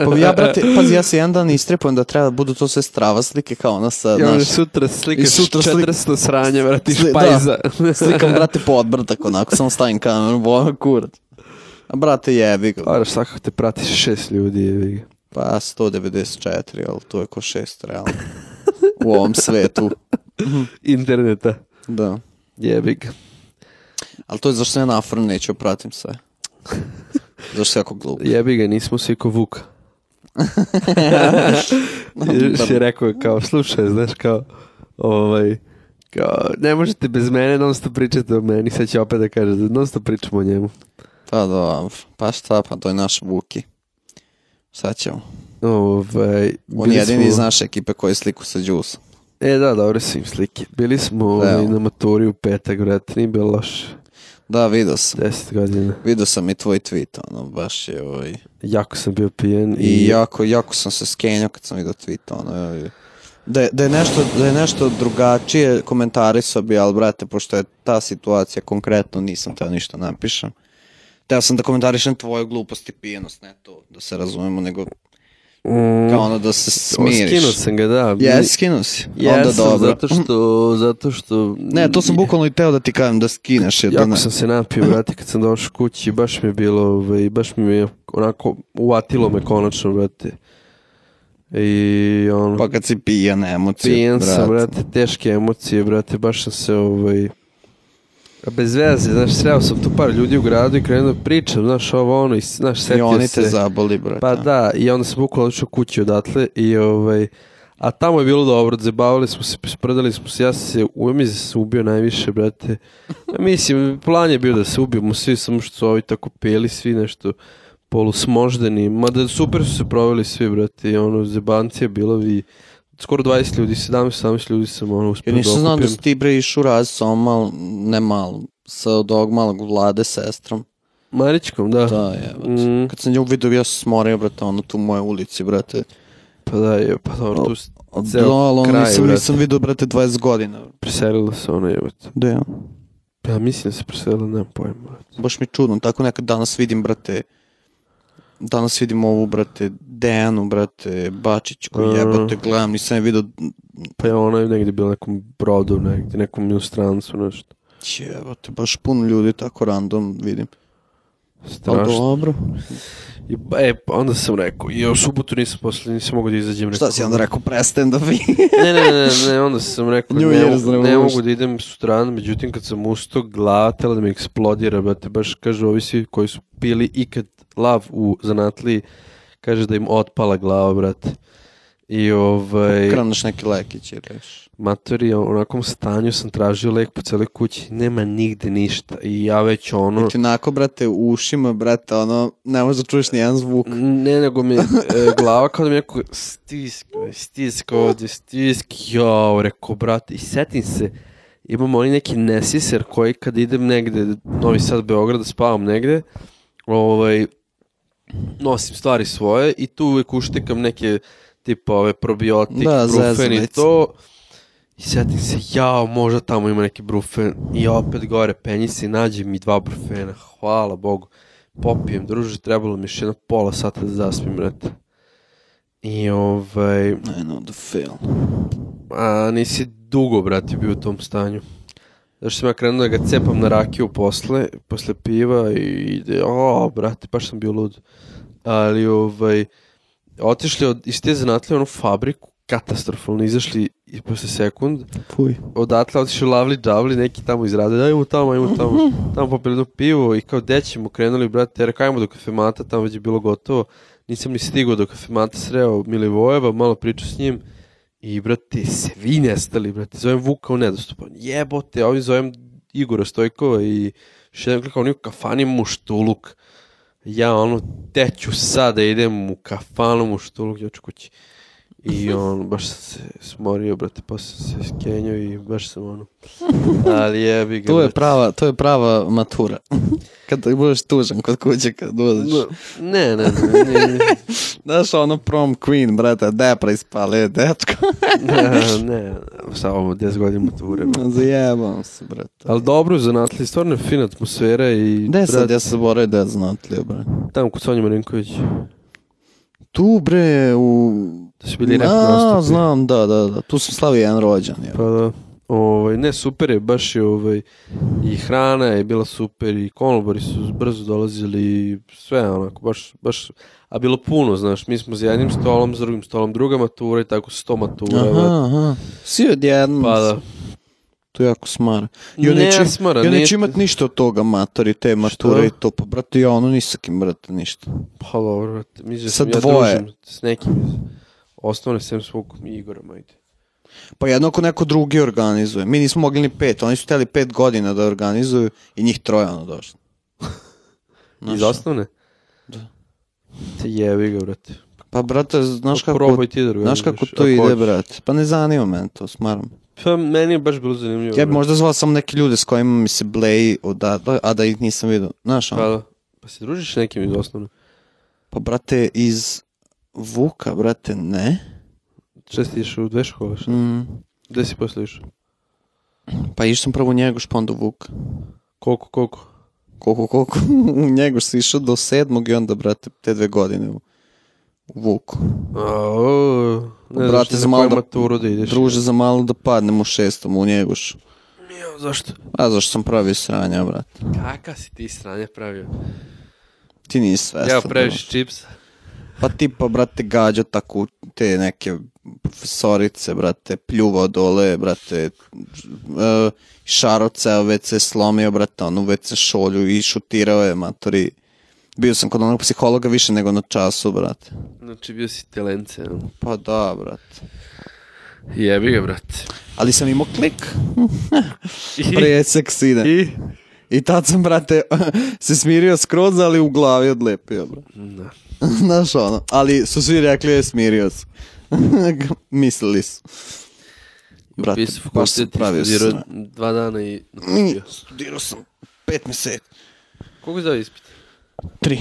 Pa ja, brate, pazi, ja se jedan dan istrepujem da treba da budu to sve strava slike kao ona sa, ja,
znaš... sutra slikaš sutra 400 slik... sranje, brate, iz da, pajza.
Da, slikam, brate, po odbrtak, onako, samo stavim kameru,
bo,
kurac. A brate, jebi ga.
Araš, svakako te prati šest ljudi, jebi ga.
Pa 194, ali to je ko šest, realno. U ovom svetu.
Interneta.
Da.
Jebi ga.
Ali to je zašto ja na Afro neću pratim sve. Zašto se
jako glup? Jebi ga, nismo svi ko Vuka. Još je rekao kao, slušaj, znaš, kao, ovaj, kao, ne možete bez mene, non stop pričate o meni, sad će opet da kaže, non stop pričamo o njemu.
Pa da, pa šta, pa to je naš Vuki. Šta ćemo? Ove, ovaj, On je jedini smo... iz naše ekipe koji je sliku sa Džusom.
E da, dobro su im slike. Bili smo ovaj, na maturi u petak, vrat, nije bilo loše.
Da, vidio sam. Deset godina. Vidio sam i tvoj tweet, ono, baš je ovaj...
Jako sam bio pijen
i... I jako, jako sam se skenjao kad sam vidio tweet, ono, ovaj. Da je, da, je nešto, da je nešto drugačije komentarisao bi, ali brate, pošto je ta situacija konkretno, nisam teo ništa da napišem. Teo sam da komentarišem tvoju glupost i pijenost, ne to, da se razumemo, nego Mm. Kao ono da se smiriš. Skinuo
sam ga,
da. Ja, skinuo si.
Ja Onda dobro. zato što, zato što...
Ne, to sam bukvalno i teo da ti kažem da skineš.
Jer da jako da ne. sam se napio, brate, kad sam došao kući, baš mi je bilo, i ovaj, baš mi je onako, uvatilo me konačno, brate.
I on... Pa kad si
pijan emocije, Pijan brate. sam, brate, teške emocije, brate, baš sam se, ovaj... Pa bez veze, znaš, sreo sam tu par ljudi u gradu i krenuo da pričam, znaš, ovo ono,
i,
znaš,
setio se. I oni te se. zaboli,
brate. Pa da, i onda sam bukvalo odšao kući odatle i ovaj, a tamo je bilo dobro, zabavili smo se, spredali smo se, ja sam se, u emizi da se ubio najviše, brate. Ja, mislim, plan je bio da se ubijemo svi, samo što su ovi tako peli, svi nešto polusmoždeni, mada super su se proveli svi, brate, i ono, zebanci je bilo Vi skoro 20 ljudi, 17, 17 ljudi sam ono uspio da
Ja nisam da znao da si ti bre išu raz sa mal, ne mal, sa od ovog malog vlade sestrom.
Marićkom, da.
Da, je, mm. Kad sam nju vidio, ja sam smorio, brate, ono tu u moje ulici, brate.
Pa da, je, pa dobro, tu
o, ceo da, ali kraj, nisam, brate. nisam vidio, brate, 20 godina.
Preselila se ona, je, brate.
Da,
ja. Pa ja mislim da se preselila, nemam pojma,
brate. Baš mi čudno, tako nekad danas vidim, brate, danas vidim ovu, brate, Dejanu, brate, Bačić, koji uh, jebate, gledam, nisam je vidio...
Pa je ona je negdje bila nekom brodu, negdje, nekom inostrancu, nešto.
Jebate, baš puno ljudi tako random vidim.
Strašno. Ali dobro. I, e, pa onda sam rekao, i u subotu nisam posle, nisam mogu da izađem. Rekao,
Šta si onda da- rekao, prestajem
da
vi?
ne, ne, ne, ne, onda sam rekao, New ne, ne, ne mogu da idem sutran, međutim kad sam usto glatala da mi eksplodira, brate, baš kažu ovi svi koji su pili ikad lav u zanatli, kaže da im otpala glava, brate. I ovaj...
Kraneš neki lekić i reš.
Matori, u onakvom stanju sam tražio lek po celoj kući, nema nigde ništa. I ja već ono...
Znači, onako, brate, u ušima, brate, ono, ne možeš da čuješ ni zvuk.
Ne, nego mi e, glava kao da mi neko stisk, stisk ovdje, stisk, jao, rekao, brate, i setim se, imam oni neki nesiser koji kad idem negde, Novi Sad, Beograd, da spavam negde, ovaj, nosim stvari svoje i tu uvek uštekam neke tipa ove probiotik,
da, brufen i
to. I setim se, jao, možda tamo ima neki brufen. I opet gore penji se i nađem mi dva brufena. Hvala Bogu. Popijem, druže, trebalo mi još jedno pola sata da zaspim, brate. I ovaj...
I know the feel.
A nisi dugo, brate, bio u tom stanju. Još sam ja krenuo da ga cepam na rakiju posle, posle piva i ide, o, brate, baš sam bio lud. Ali, ovaj, otišli od, iz te zanatlije onu fabriku, katastrofalno, izašli i posle sekund. Fuj. Odatle otišli lavli davli, neki tamo izrade, da tamo, imamo tamo, tamo popili jedno pivo i kao dećemo krenuli, brate, ja rekao, ajmo do kafemata, tamo već je bilo gotovo. Nisam ni stigao do kafemata, sreo Milivojeva, malo pričao s njim I, brate, svi nestali, brate. Zovem Vuka on nedostupan. Jebote, ovim zovem Igora Stojkova i še jedan klika, on u kafani muštuluk. Ja, ono, teću sada, da idem u kafanu muštuluk, ja ću kući. I on baš se smorio, brate, pa sam se skenio i baš sam ono.
Ali jebi ga. To je prava, to je prava matura. Kad budeš tužan kod kuće kad dođeš. No,
ne, ne, ne. ne, ne.
ono prom queen, brate, depra ispale, dečko.
ne, ne, samo 10 godina mature.
Brate. Zajebam se, brate.
Ali dobro za natli, stvarno je fina atmosfera i...
Ne sad, ja sam zaboravio da je zanatlija, brate.
Tamo kod Sonja Marinković
tu bre u...
Da su bili A,
znam, da, da, da. Tu sam slavio jedan rođan.
Je. Pa da. Ovaj, ne, super je, baš je ovaj, i hrana je bila super i konobari su brzo dolazili i sve onako, baš, baš, a bilo puno, znaš, mi smo s jednim stolom, s drugim stolom, druga matura i tako sto matura. Aha, aha.
Svi odjedno.
Pa da
to jako smara.
I on ne,
neće,
smara,
i on neće imat ništa od toga, matori, te mature i to, pa brate, ja ono nisam kim, brate, ništa.
Pa dobro, brate, mislim sam ja
dvoje. družim
s nekim, osnovne sem svog Igora, ajde.
Pa jedno ako neko drugi organizuje. Mi nismo mogli ni pet, oni su hteli pet godina da organizuju i njih troje ono došlo.
Iz osnovne? Da. Te jevi ga, brate.
Pa, brate, znaš pa kako, da znaš kako to ide, brate. Pa ne zanima mene to, smaram.
Pa meni je baš bilo zanimljivo.
Ja bih da. možda zvao samo neke ljude s kojima mi se blej odatle, a da ih nisam vidio. Znaš, ono? Pa, da.
pa se družiš nekim iz osnovne?
Pa, brate, iz Vuka, brate, ne.
Česti išao u dve škole, šta? Mm. Gde si posle išao?
Pa išao sam prvo u Njegoš, pa onda u Vuka.
Koliko, koliko?
Koliko, koliko? u Njegoš si išao do sedmog i onda, brate, te dve godine. U Vuku. O, ne Brate, za
malo da, da ideš.
Druže, za malo da padnem u šestom, u njegušu.
Jo, zašto? A
zašto sam pravio sranja, brate.
Kaka si ti sranja pravio?
Ti nisi svestan.
Ja previše čipsa.
Pa tipa, brate, gađa tako te neke sorice, brate, pljuvao dole, brate, e, šaro ceo WC slomio, brate, onu WC šolju i šutirao je, matori. Bio sam kod onog psihologa više nego na času, brate.
Znači, bio si telence.
Pa da, brate.
Jebi ga, brate.
Ali sam imao klik. Presek sine. I? I tad sam, brate, se smirio skroz, ali u glavi odlepio, brate. Da. Znaš ono, ali su svi rekli je smirio se. Mislili su.
Brate, Upisao baš sam pravio sam. Dva dana i...
Nije, studirao sam pet meseci.
Koliko je ispit?
Tri.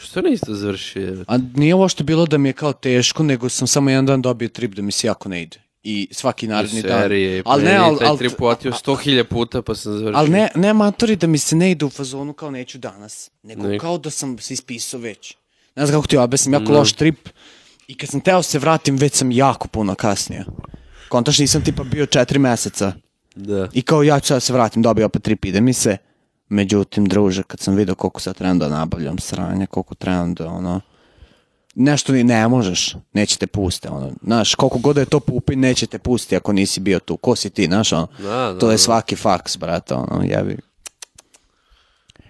Što niste završili?
A nije ovo što bilo da mi je kao teško, nego sam samo jedan dan dobio trip da mi se jako ne ide. I svaki naredni I serije, dan. Pa ali ne, ali...
Taj al, trip uvatio sto hilja puta pa sam završio.
Ali ne, ne matori da mi se ne ide u fazonu kao neću danas, nego ne. kao da sam se ispisao već. Ne znam kako ti objasnim, jako no. Da. loš trip. I kad sam teo da se vratim, već sam jako puno kasnije. Kontaš nisam tipa bio četiri meseca. Da. I kao ja ću da se vratim, dobio opet trip, ide mi se. Međutim, druže, kad sam vidio koliko sad trebam da nabavljam sranje, koliko trebam da, ono, nešto ni ne možeš, neće te puste, ono, znaš, koliko god da je to pupi, neće te pusti ako nisi bio tu, ko si ti, znaš, ono, da, da, to je da, da. svaki faks, brate, ono, jebi.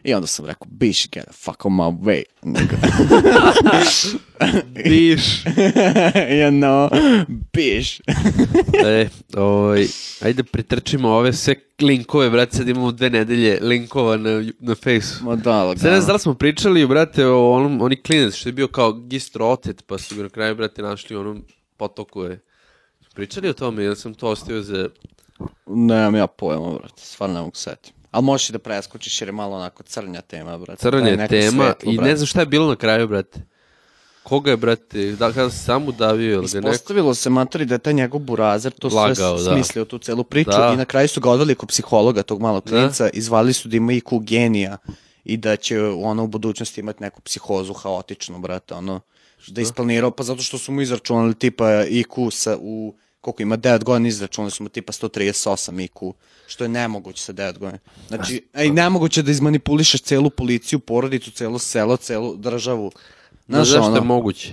I onda sam rekao, biš, get the fuck on my way. bish. you know, bish.
e, oj, ovaj, ajde pretrčimo ove sve linkove, brate, sad imamo dve nedelje linkova na, na fejsu. Ma
da, lagano. Sad ne
da, da smo pričali, brate, o onom, oni klinec što je bio kao gistro pa su ga na kraju, brate, našli u onom potoku je. Pričali o tome, ili sam to ostio za...
Nemam ja pojma, brate, stvarno ne mogu setiti. Ali možeš da preskočiš jer je malo onako crnja tema,
brate. Crnja je tema svetlo, i ne znam šta je bilo na kraju, brate. Koga je, brate, da, kada se sam udavio ili
neko? Ispostavilo se, materi, da je taj njegov burazer to Lagao, sve da. smislio, tu celu priču da. i na kraju su ga odveli kod psihologa tog malog klinca, da. izvali su da ima IQ genija i da će ono u budućnosti imati neku psihozu haotičnu, brate, ono, što? da isplanirao, pa zato što su mu izračunali tipa IQ sa, u koliko ima 9 godina izračunali smo tipa 138 IQ, što je nemoguće sa 9 godina. Znači, ej, da. nemoguće da izmanipulišeš celu policiju, porodicu, celo selo, celu državu.
Znaš, znaš ono... je moguće?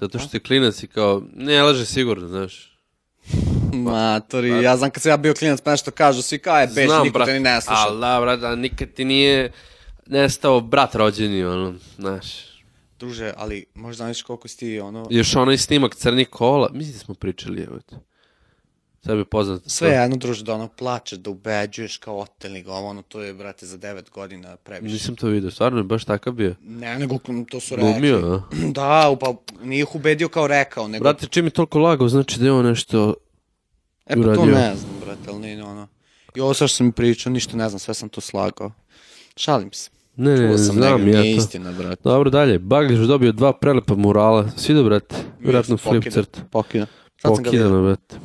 Zato što je klinac i kao, ne laže sigurno, znaš.
Matori, ja znam kad sam ja bio klinac, pa nešto kažu, svi kao je beš, niko te ni ne sluša. Allah,
brate, nikad ti nije nestao brat rođeni, ono, znaš
druže, ali možda znaš koliko si ti ono...
Još onaj snimak crnih kola, mislim da smo pričali, evo te. Sebi poznat.
Sve jedno, druže, da ono plače, da ubeđuješ kao otelni ovo ono, to je, brate, za 9 godina previše.
Nisam to vidio, stvarno je baš takav bio.
Ne, nego to su rekli. Glumio, a? Da, pa nije ih ubedio kao rekao, nego...
Brate, čim je toliko lagao, znači da je on nešto
E pa uradio. to ne znam, brate, ali nije ono... I ovo sve što sam mi pričao, ništa ne znam, sve sam to slagao.
Šalim se. Ne, ne, Čuo sam znam ja
to. istina,
brate. Dobro, dalje. Bagliš dobio dva prelepa murala. Svi do, brate. Vjerojatno flip Pokida-
Pokida.
Pokidano, brate.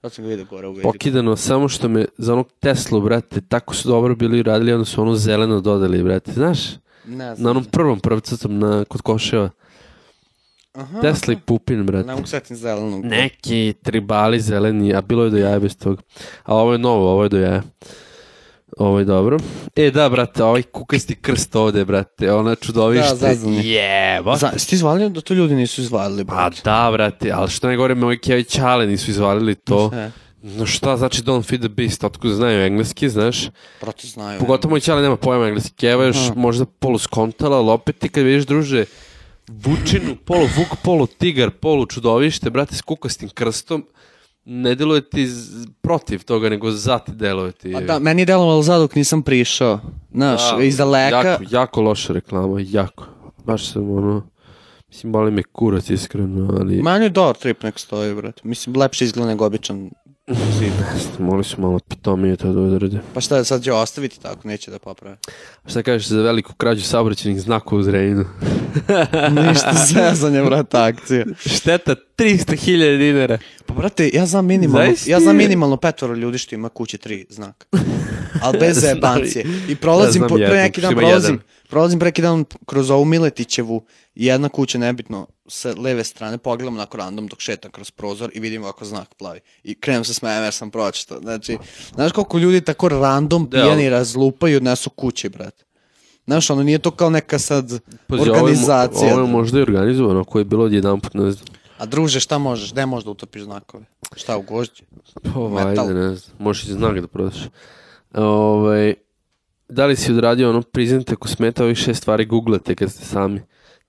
sad sam ga vidio gore u Vejdiku.
Pokidano, samo što me za onog Teslu, brate, tako su dobro bili radili, onda su ono zeleno dodali, brate. Znaš, Ne na onom prvom prvcatom na, kod Koševa. Aha, Tesla i Pupin, brate. ne
mogu setim
zelenog. Neki tribali zeleni, a bilo je do jaja bez toga. A ovo je novo, ovo je do jaja. Ovo ovaj, je dobro. E, da, brate, ovaj kukasti krst ovde, brate, ona čudovište. Da,
zazvani. Jeba. Za,
si ti da to ljudi nisu izvalili,
pa brate? A da, brate, ali što ne gore, moji kjevi čale nisu izvalili to.
Sve. No šta znači don't feed the beast, otkud znaju engleski, znaš?
Proto znaju.
Pogotovo moj čale nema pojma engleski, keva još Aha. možda polu skontala, ali opet ti kad vidiš druže, Vučinu, polu vuk, polu tigar, polu čudovište, brate, s kukastim krstom, ne deluje ti protiv toga, nego za ti deluje ti.
A da, meni je delovalo za dok nisam prišao. Znaš, da, iz daleka.
Jako, jako loša reklama, jako. Baš sam ono... Mislim, boli me kurac iskreno, ali...
Manje dolar trip nek stoji, brate. Mislim, lepše izgleda nego običan
Mogli su malo pitomije to da odrade.
Pa šta, sad će ostaviti tako, neće da poprave.
A šta kažeš za veliku krađu saobraćenih znakova u Zrenjinu?
Ništa zezanje, brate, akcija.
Šteta 300.000 dinara.
Pa brate, ja znam minimalno, Zavis ja znam minimalno petoro ljudi što ima kuće tri znaka. Ali bez jebancije. I prolazim, ja po, pre neki dan prolazim, jedan Prolazim preki dan kroz ovu Miletićevu, jedna kuća nebitno, sa leve strane, pogledam onako random dok šetam kroz prozor i vidim ovako znak plavi. I krenem se smejem jer sam pročitao. Znači, znaš koliko ljudi tako random da, pijani razlupaju i odnesu kući, brate. Znaš, ono nije to kao neka sad Pazi, organizacija.
Ovo je, ovo je možda i organizovano, koje je bilo jedan put, ne znam.
A druže, šta možeš? Gde možeš da utopiš znakove? Šta, u gožđe?
Pa, vajde, ne znam. Možeš i znak da prodaš. Ove, ovaj, da li si odradio ono, priznate ako smeta ovih šest stvari, googlate kad ste sami.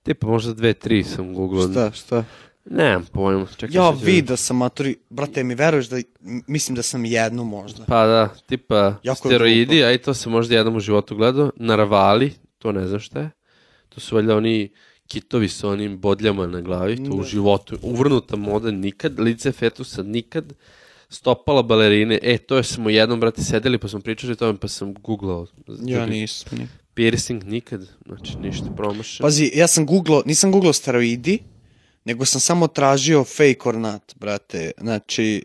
Tipa možda dve, tri sam googlao.
Šta, šta?
Nemam pojma.
Čekaj, ja vi da sam maturi, brate, mi veruješ da, mislim da sam jednu možda.
Pa da, tipa jako steroidi, a i to se možda jednom u životu gledao. Narvali, to ne znam šta je. To su valjda oni kitovi sa onim bodljama na glavi, to ne. u životu. Uvrnuta moda nikad, lice fetusa nikad stopala balerine, e, to smo jednom, brate, sedeli pa smo pričali o tome, pa sam googlao.
Ja nisam. Ne.
Piercing nikad, znači ništa promašeno.
Pazi, ja sam googlao, nisam googlao steroidi, nego sam samo tražio fake or not, brate. Znači,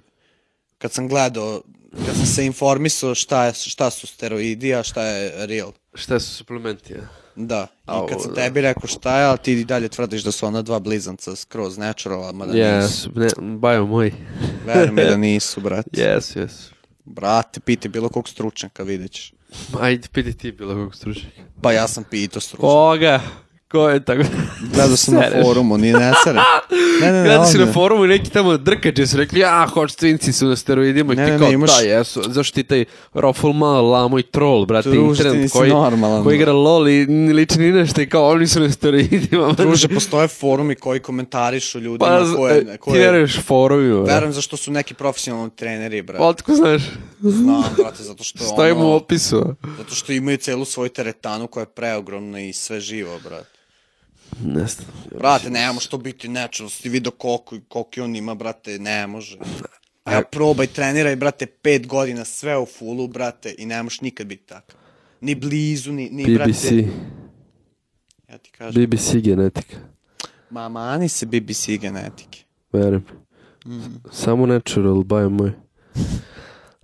kad sam gledao, kad sam se informisao šta, je, šta su steroidi, a šta je real.
Šta su suplementi, ja.
Da, i Au, kad sam da. tebi rekao šta je, ali ti i dalje tvrdiš da su ona dva blizanca skroz natural, mada
yes, nisu. Yes, bajo moji.
Verujem da nisu, brate.
Yes, yes.
Brate, piti bilo kog stručnjaka, vidjet ćeš.
Ajde, piti ti bilo kog stručnjaka.
Pa ja sam pitao stručnjaka.
Koga? Ko je tako? Gledao sam na forumu, ni ne sere. Ne, ne, ne. Gledao si na forumu i neki tamo drkađe su rekli, a, hoć tvinci su na steroidima i ne, ti ne, kao, imaš... da, jesu. Zašto ti taj Rofol malo lamo i troll, brate, Druže, internet koji, normalan, koji da. igra LOL i liči ni nešto i kao, oni su na steroidima.
Druže, postoje forumi koji komentarišu ljudima pa, koje...
E,
koje...
Ti veruješ forumima.
Verujem zašto su neki profesionalni treneri,
brate. Otko znaš?
Znam,
brate,
zato što
Stojim ono... u
opisu. Zato što imaju celu svoju teretanu koja je preogromna i sve živo, brate.
Ne znam.
Brate, ne može to biti nečeo, si vidio koliko, koliko on ima, brate, ne može. Ja probaj, treniraj, brate, pet godina, sve u fullu, brate, i ne možeš nikad biti takav. Ni blizu, ni, ni
BBC.
brate...
BBC. Ja ti kažem. BBC genetika.
Ma, mani se BBC genetike.
Verujem. Mm. Samo natural, bajo moj.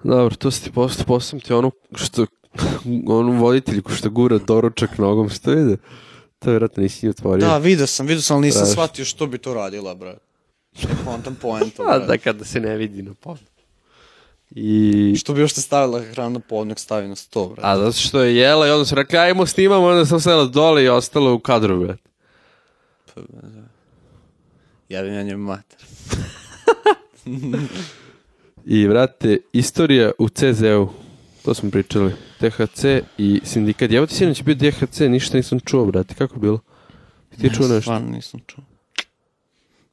Dobro, to si ti posto, posto ti ono što, onu voditeljku što gura doručak nogom, što ide? To vjerojatno nisi otvorio.
Da, vidio sam, vidio sam, ali nisam Praš. shvatio što bi to radila, brate. Ne kontam poenta, brate.
da, kada se ne vidi na podnu. I...
Što bi još te stavila hrana pod, nek stavi na sto, brate.
A zato što je jela i onda se rekli, ajmo snimamo, onda sam sedela dole i ostala u kadru, brate. Pa, da.
Jedan ja njemu mater.
I, brate, istorija u CZ-u. To smo pričali. THC i sindikat. Evo ti sinoć bio THC, ništa nisam čuo, brate. Kako je bilo? Ti ne, čuo nešto?
Stvarno nisam čuo.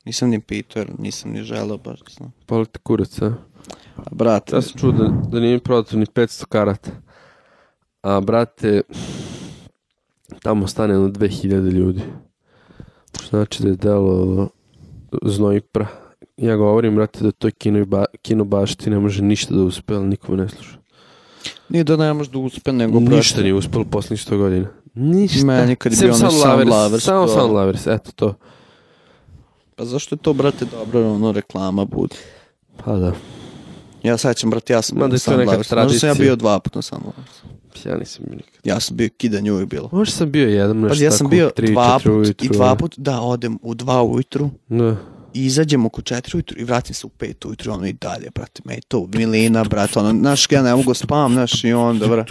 Nisam ni pitao, nisam ni želeo baš da znam.
Palite kurac, a?
a brate...
Ja sam čuo da, da nije prodato ni 500 karata. A, brate, tamo stane jedno 2000 ljudi. Znači da je delo znojpra. Ja govorim, brate, da to je kino, ba, kino baš ti ne može ništa da uspe, ali niko ne sluša.
Nije da ne može da uspe, nego
brate. Ništa nije uspelo poslednjih 100 godina.
Ništa. Meni kad je bio
onaj Sound Lovers. Samo to... Sound Lovers, eto to.
Pa zašto je to, brate, dobro, ono, reklama bude?
Pa da.
Ja sećam, brate, ja sam
Ma, da bio da
Sound
Lovers.
Možda sam ja bio dva puta na Sound Lovers.
Pa ja nisam bio nikad.
Ja sam bio kidanje uvijek bilo.
Možda sam bio jedan, pa nešto
pa, ja sam tako, bio tri, dva put, ujutru, I dva put, da, odem u dva ujutru. Da izađem oko četiri ujutru i vratim se u pet ujutru, ono i dalje, brate, me to, milina, brate, ono, znaš, ja ne mogu da spavam, znaš, i onda, dobra,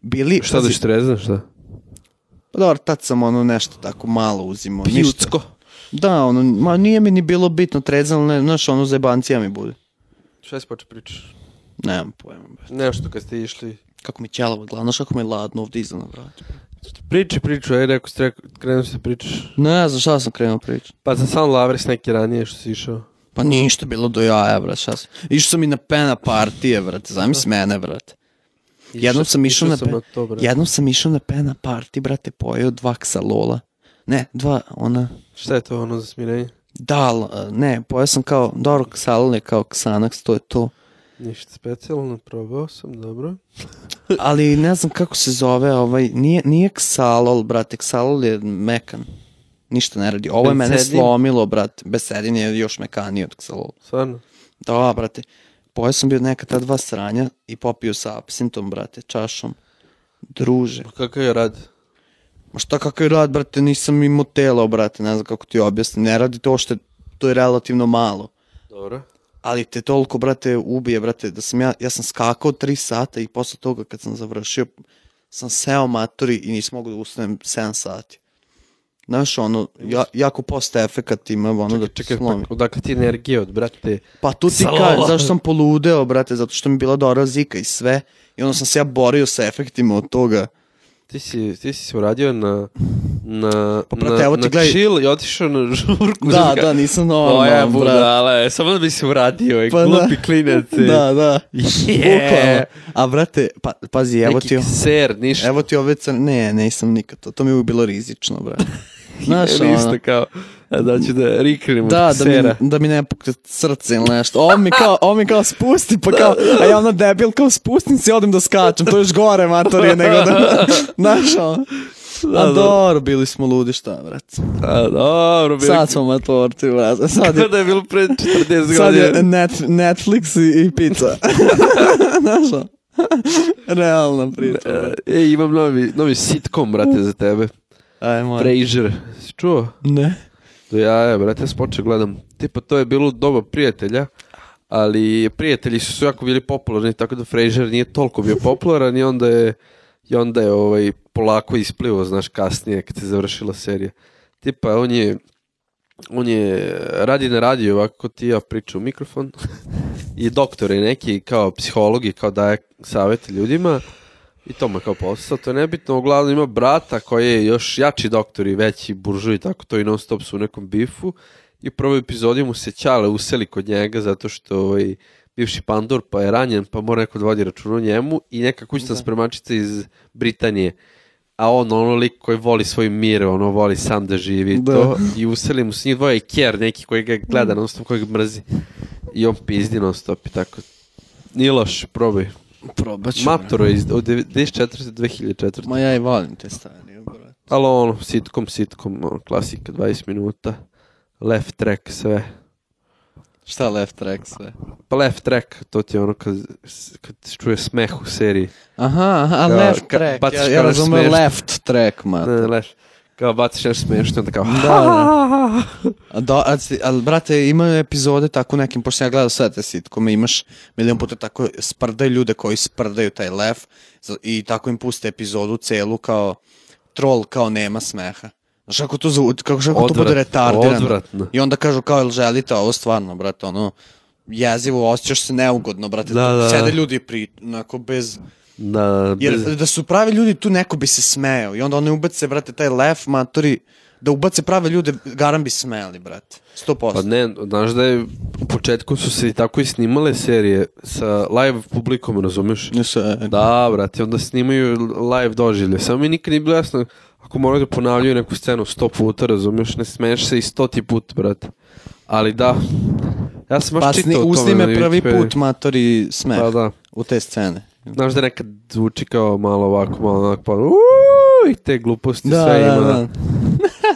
bili... Šta da štrezno, šta?
Pa dobro, tad sam ono nešto tako malo uzimo, pa ništa. Pijutsko. Da, ono, ma nije mi ni bilo bitno trezano, ne, znaš, ono, zebancija mi bude.
Šta si počeo pričaš?
Nemam pojma,
brate. Nešto kad ste išli...
Kako mi ćelava, glavno, znaš kako mi je ladno ovde iza brate.
Priči priču, ej, rekao ste, krenuo se da pričaš.
Ne znam šta sam krenuo priču.
Pa za sam Lavres neki ranije što si išao.
Pa ništa, bilo do jaja, brate, šta sam. Išao sam i na pena partije, brate, zamis da. mene, brate. Jednom sam išao na, na to, brate. jednom sam išao na pena party, brate, pojeo dva lola. Ne, dva, ona...
Šta je to ono za smirenje?
Da, ne, pojeo sam kao, dobro, ksalol je kao ksanax, to je to.
Ništa specijalno, probao sam, dobro.
Ali ne znam kako se zove, ovaj, nije, nije Xalol, brate, Xalol je mekan. Ništa ne radi. Ovo je Besedin. mene slomilo, brate. Besedin je još mekaniji od Xalol.
Stvarno?
Da, brate. Pojao sam bio neka ta dva sranja i popio sa absintom, brate, čašom. Druže. Pa
kakav je rad?
Ma šta kakav je rad, brate, nisam imao telo, brate, ne znam kako ti objasnim. Ne radi to što je, to je relativno malo.
Dobro
ali te toliko, brate, ubije, brate, da sam ja, ja sam skakao tri sata i posle toga kad sam završio, sam seo maturi i nisam mogu da ustanem 7 sati. Znaš, ono, ja, jako post efekat ima, ono čekaj, da
čekaj, slomi. Pa, odakle ti energija od, brate?
Pa tu
ti
kažem, zašto sam poludeo, brate, zato što mi bila dobra zika i sve. I onda sam se ja borio sa efektima od toga
ti si, ti si uradio na na, pa, prate, na, na gledaj... chill i otišao na žurku.
Da, da, nisam normalan, Moja brat.
budala, samo da bi se uradio, pa da. je pa, glupi da. klinac.
da, da.
Yeah.
A brate, pa, pazi, evo
Neki
ti... Neki kser, ništa. Evo ti ove crne,
ne, nisam
nikad to, to mi je bilo rizično, brate.
Znaš, ono... kao... E, da ću da riknem da, da,
mi, da mi ne pukne srce ili nešto. Ovo mi kao, ovo mi kao spusti, pa kao, da, da. a ja ono debil kao spustim se i odem da skačem, to je još gore matorije nego da, znaš ono. Da, a da. dobro, bili smo ludi, šta,
vrat. A
dobro, bili... Sad smo matorci, vrat. Sad
je... Kada je bilo pre 40 godina. Sad je net,
Netflix i, i pizza. Znaš ono. Realna priča.
E, imam novi, novi sitcom, brate, za tebe.
Ajmo.
Frasier. Si čuo?
Ne
ja, jaja, brate, sponče gledam. Tipa, to je bilo doba prijatelja, ali prijatelji su jako bili popularni, tako da Fraser nije toliko bio popularan i onda je, i onda je ovaj, polako isplivo, znaš, kasnije, kad se završila serija. Tipa, on je, on je radi na radiju ovako ti ja pričam u mikrofon i doktor je neki kao psiholog i kao daje savete ljudima I to mu je kao posao, to je nebitno. Uglavnom ima brata koji je još jači doktor i veći buržu i tako to i non stop su u nekom bifu. I u prvoj epizodi mu se Ćale useli kod njega zato što ovaj, bivši pandor pa je ranjen pa mora neko da vodi račun o njemu i neka kućna da. spremačica iz Britanije a on ono lik koji voli svoj mir, ono voli sam da živi da. to i useli mu s njih dvoje Kjer neki koji ga gleda non stop, koji ga mrzi i on pizdi non stop i tako. Nije loš, probaj.
Probač.
Maptor je iz 2004.
Ma ja i volim te stane.
Ali ono, sitkom, sitkom, klasika, 20 minuta. Left track, sve.
Šta left track sve?
Pa left track, to ti je ono kad, kad čuje smeh u seriji.
Aha, aha, ja, ja left track, ja, ja razumem smeš. left track,
mate. Ne, left. Kao baciš nešto smiješno, onda kao...
Da, da. A da a, ali, brate, ima epizode tako nekim, pošto ja gledao sve te sitkome, imaš milion puta tako sprdaju ljude koji sprdaju taj lef i tako im puste epizodu celu kao troll kao nema smeha. Znaš kako to zvuči, kako, kako to bude retardirano. Odvratno. I onda kažu kao, jel želite ovo stvarno, brate, ono, jezivo, osjećaš se neugodno, brate.
Da,
da. Sede da. ljudi pri, onako, bez
Da,
Jer da su pravi ljudi tu neko bi se smeo i onda oni ubace, brate, taj lef matori da ubace prave ljude, garam bi smejali, brate. 100%.
Pa ne, znaš da je, u početku su se i tako i snimale serije sa live publikom, razumeš? Sa, da, brate, onda snimaju live doživlje. Samo mi nikad nije bilo jasno, ako moraju da ponavljaju neku scenu 100 puta, razumeš, ne smeješ se i stoti put, brate. Ali da, ja sam baš pa, čitao o tome.
Pa snime da prvi put, matori, smeh pa, da. u te scene.
Znaš da nekad zvuči kao malo ovako, malo onako, pa uuu, i te gluposti da, sve da, ima. Da.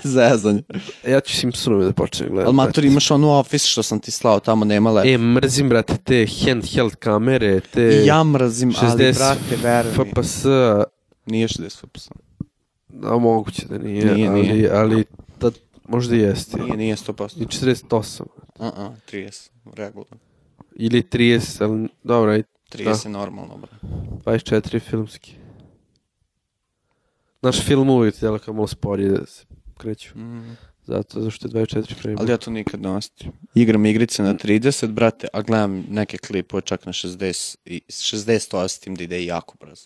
Zezanje. Ja ću Simpsonove da počnem gledati.
Ali mater, imaš onu office što sam ti slao, tamo nema lepo. E,
mrzim, brate, te handheld kamere, te...
Ja mrzim, 60 ali, brate, veruj
FPS...
Nije 60 FPS.
Da, moguće da nije, nije, ali, nije. ali tad možda jeste.
Nije, nije 100%.
I 48. A, uh
a, -uh, 30, regularno.
Ili 30, ali dobro, ajde.
30 da. normalno, bre.
24 filmski. Naš film uvijek djela kao malo sporije da se kreću. Mm. Zato, zašto je 24 frame.
Ali ja to nikad ne nostim. Igram igrice na 30, brate, a gledam neke klipove čak na 60 i 60 ostim da ide jako brzo.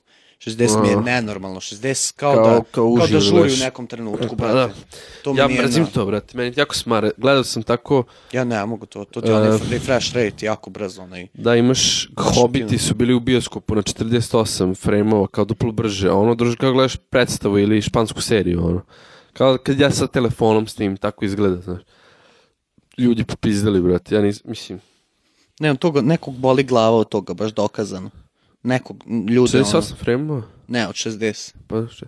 60 mi je nenormalno, 60 kao, kao da, kao, kao da žuri u nekom trenutku, e, pa brate. Da.
To ja mrzim to, brate, meni jako smare. Gledao sam tako...
Ja ne, mogu to, to ti uh, onaj e, refresh rate jako brzo. Onaj...
Da, imaš, hobiti su bili u bioskopu na 48 frame-ova, kao duplo brže, a ono druže kao gledaš predstavu ili špansku seriju, ono. Kao kad ja sa telefonom s snimim, tako izgleda, znaš. Ljudi popizdali, brate, ja nisam, mislim...
Nemam toga, nekog boli glava od toga, baš dokazano nekog ljuda. 68 ono.
frame-ova?
Ne, od 60.
Pa što?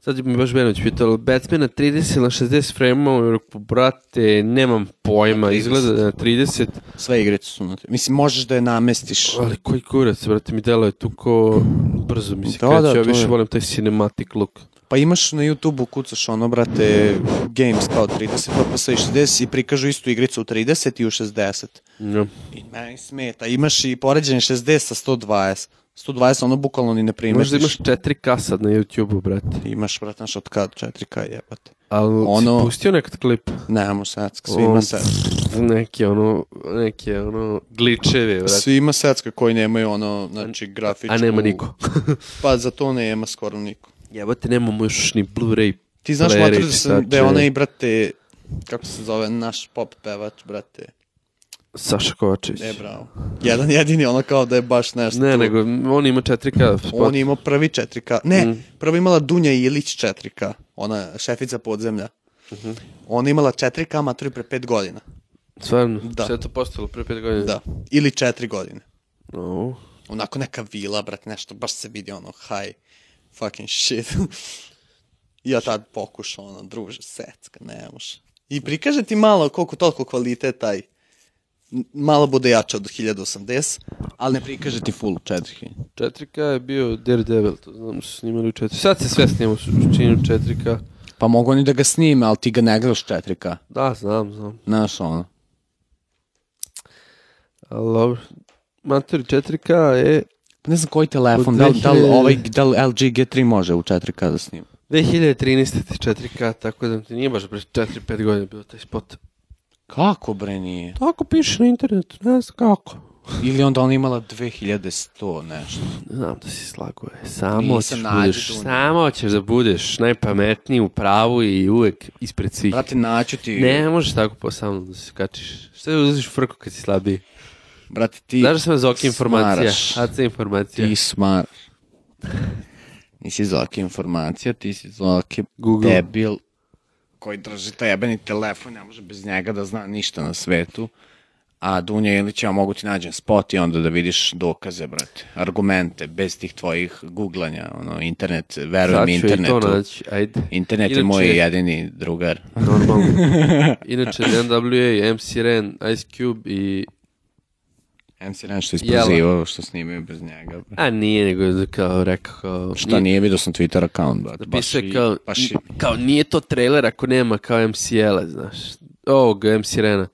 Sad mi baš Benović pitao, Batmana 30 na 60 frame-ova, brate, nemam pojma, na izgleda da na 30.
Sve igrice su na 30. Mislim, možeš da je namestiš.
Ali koji kurac, brate, mi delo je tu ko brzo mi se da, kreće, da, ja više je. volim taj cinematic look.
Pa imaš na YouTube-u, kucaš ono, brate, games kao 30, pa postaviš 60 i prikažu istu igricu u 30 i u
60. Ja. I
meni smeta. Imaš i poređenje 60 sa 120. 120, ono bukvalno ni ne primetiš.
Možda imaš 4K sad na YouTube-u, brate.
Imaš, brate, naš od kad 4K jebate.
Ali ono... si pustio nekad klip?
Nemamo secka, svi ima secka.
Neki ono, neki ono, gličevi,
brate. Svi ima secka koji nemaju ono, znači, grafičku...
A nema niko.
pa za to nema skoro niko.
Jebate, nemamo još ni Blu-ray.
Ti znaš, Matur, da, sam, da je onaj, brate, kako se zove, naš pop pevač, brate.
Saša Kovačević. Ne,
bravo. Jedan jedini, ono kao da je baš nešto.
Ne, tu. nego on ima 4K. Spot.
On ima prvi 4K. Ne, mm. prvo imala Dunja Ilić 4K, ona šefica podzemlja. Mm -hmm. Ona imala 4K amatori pre 5 godina.
Stvarno? Da. Sve to postalo pre 5 godina?
Da. Ili 4 godine.
Oh.
Onako neka vila, brat, nešto, baš se vidi ono, high fucking shit. ja tad pokušao, ono, druže, secka, ne može. I prikaže ti malo koliko toliko kvaliteta taj malo bude jača od 1080, ali ne prikaže ti full 4K.
4K je bio Daredevil, to znam da su snimali u 4K. Sad se sve snima u činu 4K.
Pa mogu oni da ga snime, ali ti ga ne gledaš 4K.
Da, znam, znam. Znaš ono.
Ali dobro,
Mater 4K je...
Ne znam koji telefon, 2000... da li, da, li ovaj, da li LG G3 može u 4K da snima?
2013. 4K, tako da ti nije baš pre 4-5 godina bilo taj spot.
Kako bre nije?
Tako piše na internetu, ne znam kako.
Ili onda ona imala 2100 nešto.
Znam da si slago. E, samo, Nisam ćeš da budeš, tu. samo ćeš da budeš najpametniji u pravu i uvek ispred svih.
Brate, naću ti.
Ne možeš tako po samom da se kačiš. Šta je da uziš frku kad si slabiji?
Brate, ti Znaš da
sam Zoki informacija? smaraš. AC informacija.
Ti smar. Nisi Zoki informacija, ti si Zoki Google. debil koji drži taj jebeni telefon, ne može bez njega da zna ništa na svetu. A Dunja Ilić, ja mogu ti nađem spot i onda da vidiš dokaze, brate, argumente, bez tih tvojih googlanja, ono, internet, verujem Sad mi internetu. Sad naći, ajde. Internet Inače, je moj jedini drugar. Normalno.
Inače, NWA, MC Ren, Ice Cube i
MC Ren što isprozivao, što snimaju bez njega.
Bre. A nije, nego kao rekao... Kao,
Šta nije, nije vidio sam Twitter account, brat. Da baš
kao, baš i... kao nije to trailer ako nema kao MC a znaš. Ovog MC Rena.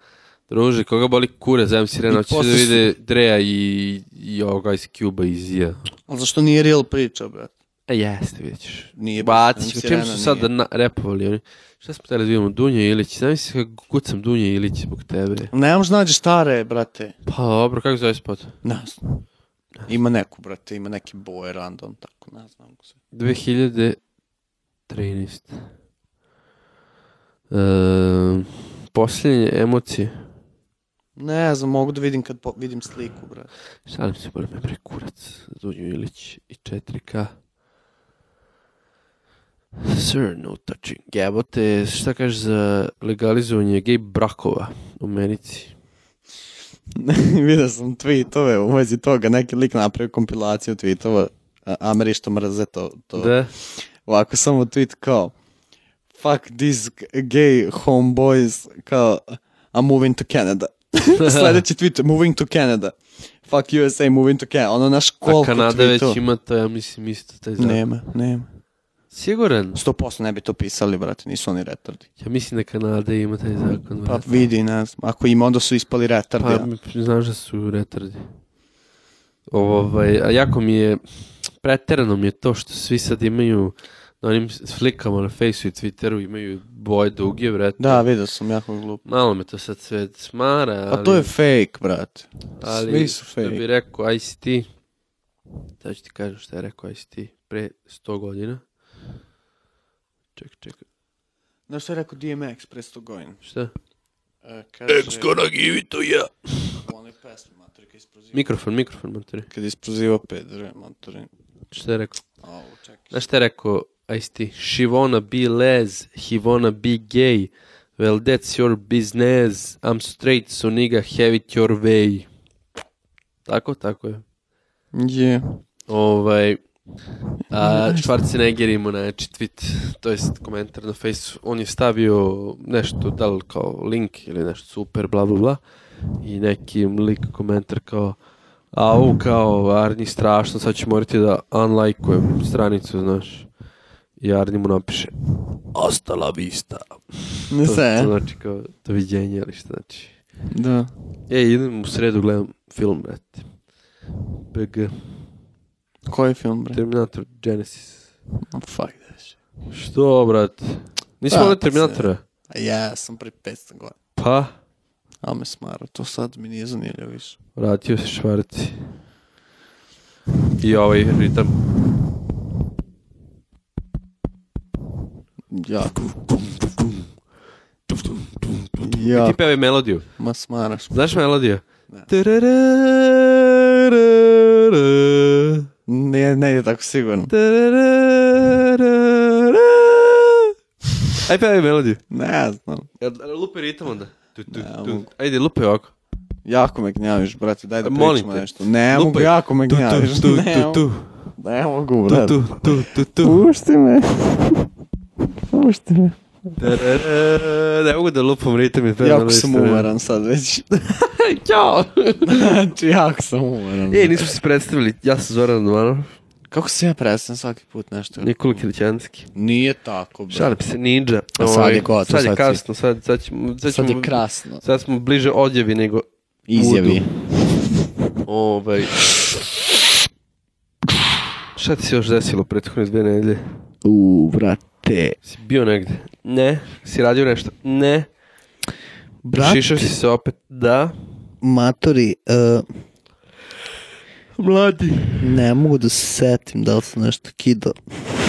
Druže, koga boli kure za MC Rena, hoće da vide Dreja i, i ovoga iz Cuba i Zija.
Ali zašto nije real priča, brat?
E, jeste, vidjet ćeš. Nije Bacić, čim su sad repovali oni? Šta smo tele da vidimo? Dunja Ilić. Znam se kako kucam Dunja Ilić zbog tebe.
Ne možeš da nađeš stare, brate.
Pa dobro, kako zove spot?
Ne znam. Ima neku, brate, ima neki boje random, tako, ne znam. Se. 2013.
E, ehm, posljednje emocije.
Ne znam, mogu da vidim kad vidim sliku, brate.
Šalim se, moram me prekurac. Dunju Ilić i 4K. Sir No Touching. te, šta kažeš za legalizovanje gej brakova u Menici?
Vidio sam tweetove u vezi toga, neki lik napravio kompilaciju tweetova, Ameri što mrze to. to. Da. Ovako samo tweet kao, fuck these gay homeboys, kao, I'm moving to Canada. Sledeći tweet, moving to Canada. Fuck USA, moving to Canada. Ono naš koliko tweetova. A
Kanada tweetova. već ima to, ja mislim, isto taj zakon.
Nema, nema.
Siguran?
100% ne bi to pisali, brate, nisu oni retardi.
Ja mislim da Kanada ima taj zakon. Pa
brate. vidi, ne znam. Ako ima, onda su ispali
retardi. Pa, ja. znaš da su retardi. Ovaj, a jako mi je, preterano mi je to što svi sad imaju na onim flikama na Facebooku i Twitteru imaju boje duge, brate.
Da, vidio sam, jako glupo.
Malo me to sad sve smara, ali... A pa
to
je
fake, brate. Ali, svi su fake. Da
bi rekao ICT, sad ću ti kažem šta je rekao ICT pre 100 godina Ček, ček.
Znaš šta je rekao DMX pre 100 godina?
Šta? E, kaže... Ex gonna give it to ya.
U onoj pesmi, materi, kada isproziva... Mikrofon, mikrofon, materi.
Kad isproziva pedre, materi. Šta je rekao? Ovo, čekaj. Znaš šta je rekao? I sti, she wanna be les, he wanna be gay. Well, that's your business. I'm straight, so nigga have it your way. Tako, tako je. Je.
Yeah.
Ovaj, A, Schwarzenegger ima na tweet, to jest komentar na Facebooku, on je stavio nešto, da li kao link ili nešto super, bla bla bla, i neki lik komentar kao au, kao, Arni strašno, sad ću morati da unlajkujem stranicu, znaš. I Arni mu napiše, ostala vista.
Ne se. E?
To znači kao, doviđenje ili šta znači.
Da.
Ej, idem u sredu, gledam film, brate. BG.
Koji film, bre?
Terminator
Genesis.
Oh, fuck that shit. Što, brat? Nisi pa, volio Terminatora?
Pa Ja sam pre 500 godina.
Pa?
A me smara, to sad mi nije zanimljivo više.
Vratio se švarci. I ovaj ritam. Jako. Ja. I ti pevaj melodiju. Ma smaraš. Znaš melodiju? Da.
Ne, ne ide tako sigurno.
Aj pevaj melodiju.
Ne znam. Jel
lupe ritam onda? Tu, tu, tu. Ajde, lupe ovako.
Jako me gnjaviš, brate, daj da
Molim pričamo te. nešto.
Ne Lupe. mogu, jako me gnjaviš. tu, tu, tu, tu. Ne mogu, Tu, brate. tu, tu, tu, tu. Pušti me. Pušti me.
Ne mogu da lupam ritam i pedalista.
Jako sam umaran sad već. Ćao! znači, jako sam umaran.
Ej, nismo se predstavili. Ja sam Zoran Dumanov.
Kako
se
ja predstavljam svaki put nešto?
Nikola Kirićanski.
Nije tako, bro. Šalim
se, ninja. A sad
je gotovo. Ovaj, sad je kasno,
sad, sad, ćemo, sad, sad je krasno. Sad smo bliže odjevi nego...
Izjavi.
Ovaj... Šta ti se još desilo prethodne dve nedelje?
U, vrat
brate. Si bio negde?
Ne.
Si radio nešto?
Ne.
Brate. Šišao si se opet?
Da. Matori, uh,
Mladi.
Ne mogu da se setim da li sam nešto kidao.